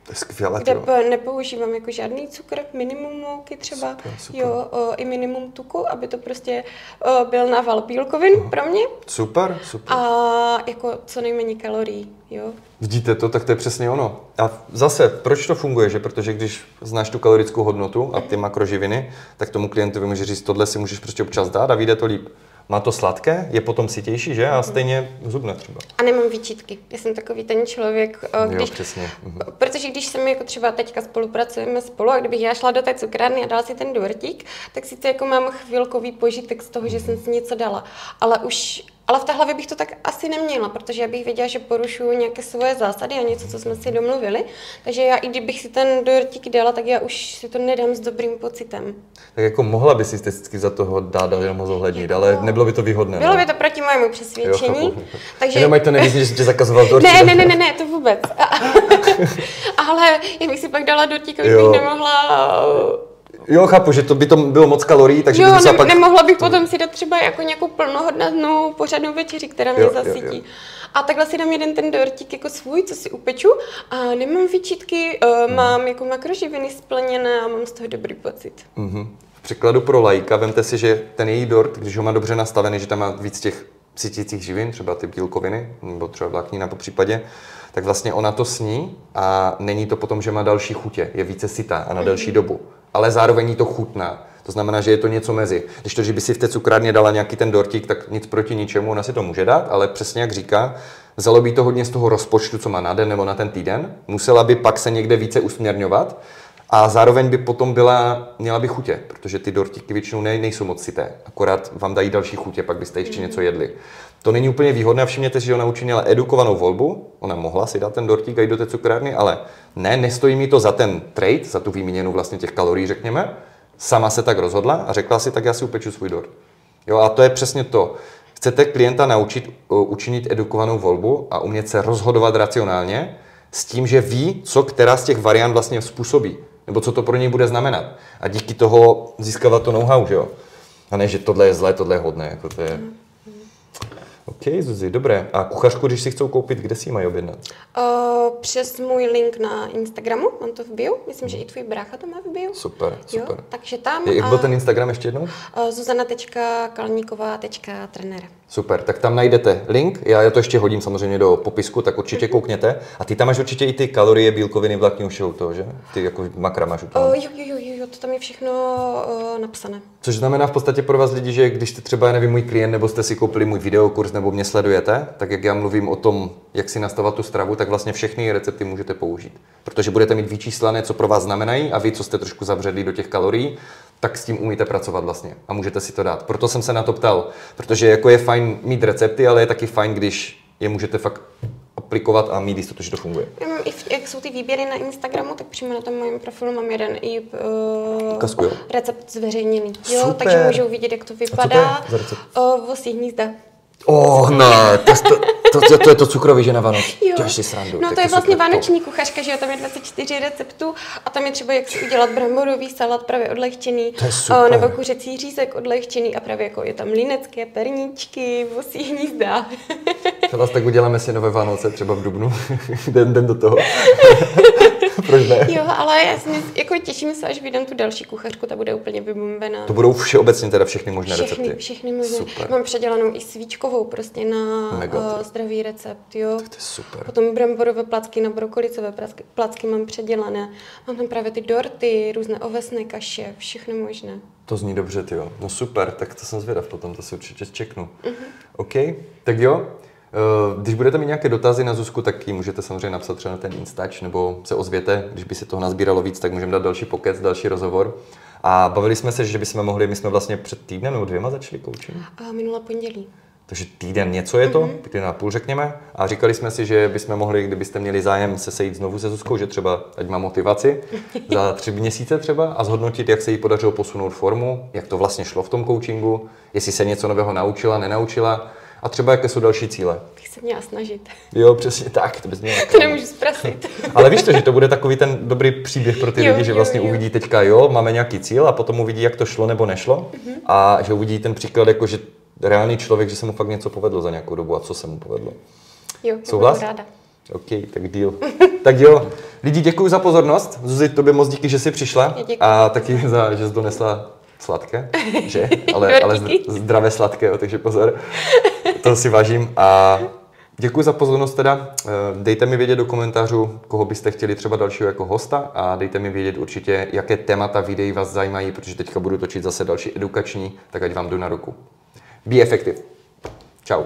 Speaker 1: To je skvělé,
Speaker 2: Kde p- nepoužívám jako žádný cukr, minimum mouky třeba, super, super. jo, o, i minimum tuku, aby to prostě o, byl nával bílkovin uh, pro mě.
Speaker 1: Super, super.
Speaker 2: A jako co nejméně kalorií, jo.
Speaker 1: Vidíte to, tak to je přesně ono. A zase, proč to funguje, že? Protože když znáš tu kalorickou hodnotu a ty mhm. makroživiny, tak tomu klientovi může říct, tohle si můžeš prostě občas dát a vyjde to líp má to sladké, je potom sytější, že? A mhm. stejně zubné třeba.
Speaker 2: A nemám výčitky. Já jsem takový ten člověk,
Speaker 1: eh, když, jo, přesně. Mhm.
Speaker 2: protože když jsem jako třeba teďka spolupracujeme spolu a kdybych já šla do té cukrárny a dala si ten dortík, tak sice jako mám chvilkový požitek z toho, že jsem si něco dala, ale už ale v té hlavě bych to tak asi neměla, protože já bych věděla, že porušuju nějaké svoje zásady a něco, co jsme si domluvili. Takže já, i kdybych si ten dortík dala, tak já už si to nedám s dobrým pocitem.
Speaker 1: Tak jako mohla by si vždycky za toho dát a jenom zohlednit, jako... ale nebylo by to výhodné.
Speaker 2: Bylo ne? by to proti mému přesvědčení. Jo,
Speaker 1: takže... Jenom ať to nevíš, že jsi tě zakazoval
Speaker 2: dortík. Ne, ne, ne, ne, ne, to vůbec. ale já bych si pak dala dortík, abych nemohla
Speaker 1: Jo, chápu, že to by to bylo moc kalorií, takže
Speaker 2: jo,
Speaker 1: by
Speaker 2: ne, pak... nemohla bych potom si dát třeba jako nějakou plnohodnotnou pořadnou večeři, která mě jo, zasytí. Jo, jo. A takhle si dám jeden ten dortík jako svůj, co si upeču a nemám výčitky, hmm. mám jako makroživiny splněné a mám z toho dobrý pocit.
Speaker 1: Mm-hmm. V překladu pro lajka, vemte si, že ten její dort, když ho má dobře nastavený, že tam má víc těch cítících živin, třeba ty bílkoviny, nebo třeba vláknina po případě, tak vlastně ona to sní a není to potom, že má další chutě, je více sytá a na delší mm-hmm. dobu ale zároveň jí to chutná. To znamená, že je to něco mezi. Když to, že by si v té cukrárně dala nějaký ten dortík, tak nic proti ničemu, ona si to může dát, ale přesně jak říká, vzalo by to hodně z toho rozpočtu, co má na den nebo na ten týden, musela by pak se někde více usměrňovat A zároveň by potom byla, měla by chutě, protože ty dortíky většinou ne, nejsou moc cité, akorát vám dají další chutě, pak byste ještě něco jedli. To není úplně výhodné a všimněte si, že ona učinila edukovanou volbu, ona mohla si dát ten dortík a jít do té cukrárny, ale ne, nestojí mi to za ten trade, za tu výměnu vlastně těch kalorií, řekněme. Sama se tak rozhodla a řekla si, tak já si upeču svůj dort. Jo, a to je přesně to. Chcete klienta naučit uh, učinit edukovanou volbu a umět se rozhodovat racionálně s tím, že ví, co která z těch variant vlastně způsobí, nebo co to pro něj bude znamenat. A díky toho získávat to know-how, že jo? A ne, že tohle je zlé, tohle je hodné. Jako to je... OK, Zuzi, dobré. A kuchařku, když si chcou koupit, kde si ji mají objednat?
Speaker 2: Uh, přes můj link na Instagramu, mám to v bio, myslím, že i tvůj brácha to má v bio.
Speaker 1: Super, super.
Speaker 2: Jo, takže tam.
Speaker 1: Jak byl ten Instagram ještě jednou?
Speaker 2: Uh, Zuzana.kalníková.trenér.
Speaker 1: Super, tak tam najdete link, já, já to ještě hodím samozřejmě do popisku, tak určitě
Speaker 2: Mhm.
Speaker 1: koukněte. A ty tam máš určitě i ty kalorie, bílkoviny, vlákninu, všeho toho, že? Ty jako makra máš úplně.
Speaker 2: Uh, jo, jo, jo, to tam je všechno uh, napsané.
Speaker 1: Což znamená v podstatě pro vás lidi, že když jste třeba, nevím, můj klient, nebo jste si koupili můj videokurs, nebo mě sledujete, tak jak já mluvím o tom, jak si nastavovat tu stravu, tak vlastně všechny recepty můžete použít. Protože budete mít vyčíslené, co pro vás znamenají a vy, co jste trošku zabředli do těch kalorií, tak s tím umíte pracovat vlastně a můžete si to dát. Proto jsem se na to ptal, protože jako je fajn mít recepty, ale je taky fajn, když je můžete fakt aplikovat a mít jistotu, že to funguje.
Speaker 2: Já mám i v, jak jsou ty výběry na Instagramu, tak přímo na tom mém profilu mám jeden i uh,
Speaker 1: Ukazku, jo?
Speaker 2: recept zveřejněný. Jo, takže můžou vidět, jak to vypadá.
Speaker 1: za recept?
Speaker 2: Uh, vosí hnízda.
Speaker 1: Oh, ne, to, to, to, to, to je to cukroví, že na Vánoc. Děláš si srandu.
Speaker 2: No to je vlastně vánoční kuchařka, že jo, tam je 24 receptů a tam je třeba jak si udělat bramborový salát právě odlehčený, o, nebo kuřecí řízek odlehčený a právě jako je tam linecké perníčky, vosí hnízda.
Speaker 1: To vás tak uděláme si nové Vánoce, třeba v Dubnu. den, den do toho. Proč ne?
Speaker 2: jo, ale já si jako těším se, až vyjdem tu další kuchařku, ta bude úplně vybombená.
Speaker 1: To budou všeobecně teda všechny možné
Speaker 2: Všechny,
Speaker 1: recepty.
Speaker 2: všechny možné.
Speaker 1: Super.
Speaker 2: Mám předělanou i svíčkovou prostě na
Speaker 1: Mega,
Speaker 2: uh, zdravý recept, jo.
Speaker 1: To je super.
Speaker 2: Potom bramborové placky na brokolicové placky, placky mám předělané. Mám tam právě ty dorty, různé ovesné kaše, všechno možné.
Speaker 1: To zní dobře, ty jo. No super, tak to jsem zvědav potom, to si určitě čeknu.
Speaker 2: Mhm.
Speaker 1: OK, tak jo. Eh, Když budete mít nějaké dotazy na Zuzku, tak ji můžete samozřejmě napsat třeba na ten Instač, nebo se ozvěte, když by se toho nazbíralo víc, tak můžeme dát další pokec, další rozhovor. A bavili jsme se, že bychom mohli, my jsme vlastně před týdnem nebo dvěma začali coaching.
Speaker 2: A minulé pondělí.
Speaker 1: Takže týden něco je to,
Speaker 2: Mhm.
Speaker 1: mm-hmm. týden a půl řekněme. A říkali jsme si, že bychom mohli, kdybyste měli zájem se sejít znovu se Zuzkou, že třeba ať má motivaci za tři měsíce třeba a zhodnotit, jak se jí podařilo posunout formu, jak to vlastně šlo v tom coachingu, jestli se něco nového naučila, nenaučila a třeba jaké jsou další cíle.
Speaker 2: Bych se měla snažit.
Speaker 1: Jo, přesně tak, to bys měla.
Speaker 2: To nemůžu zprasit.
Speaker 1: Ale víš to, že to bude takový ten dobrý příběh pro ty
Speaker 2: Jo,
Speaker 1: lidi, že
Speaker 2: jo,
Speaker 1: vlastně
Speaker 2: jo.
Speaker 1: uvidí teďka, jo, máme nějaký cíl a potom uvidí, jak to šlo nebo nešlo
Speaker 2: Mhm.
Speaker 1: a že uvidí ten příklad, jako že reálný člověk, že se mu fakt něco povedlo za nějakou dobu a co se mu povedlo.
Speaker 2: Jo,
Speaker 1: Souhlas?
Speaker 2: ráda.
Speaker 1: OK, tak deal. tak jo, lidi, děkuji za pozornost. Zuzi, tobě moc díky, že jsi přišla
Speaker 2: Já děkuji.
Speaker 1: a taky za, že jsi donesla sladké, že? Ale, ale zdravé sladké, takže pozor. To si vážím a děkuji za pozornost teda. Eh, Dejte mi vědět do komentářů, koho byste chtěli třeba dalšího jako hosta a dejte mi vědět určitě, jaké témata videí vás zajímají, protože teďka budu točit zase další edukační, tak ať vám jdu na ruku. Be effective. Ciao.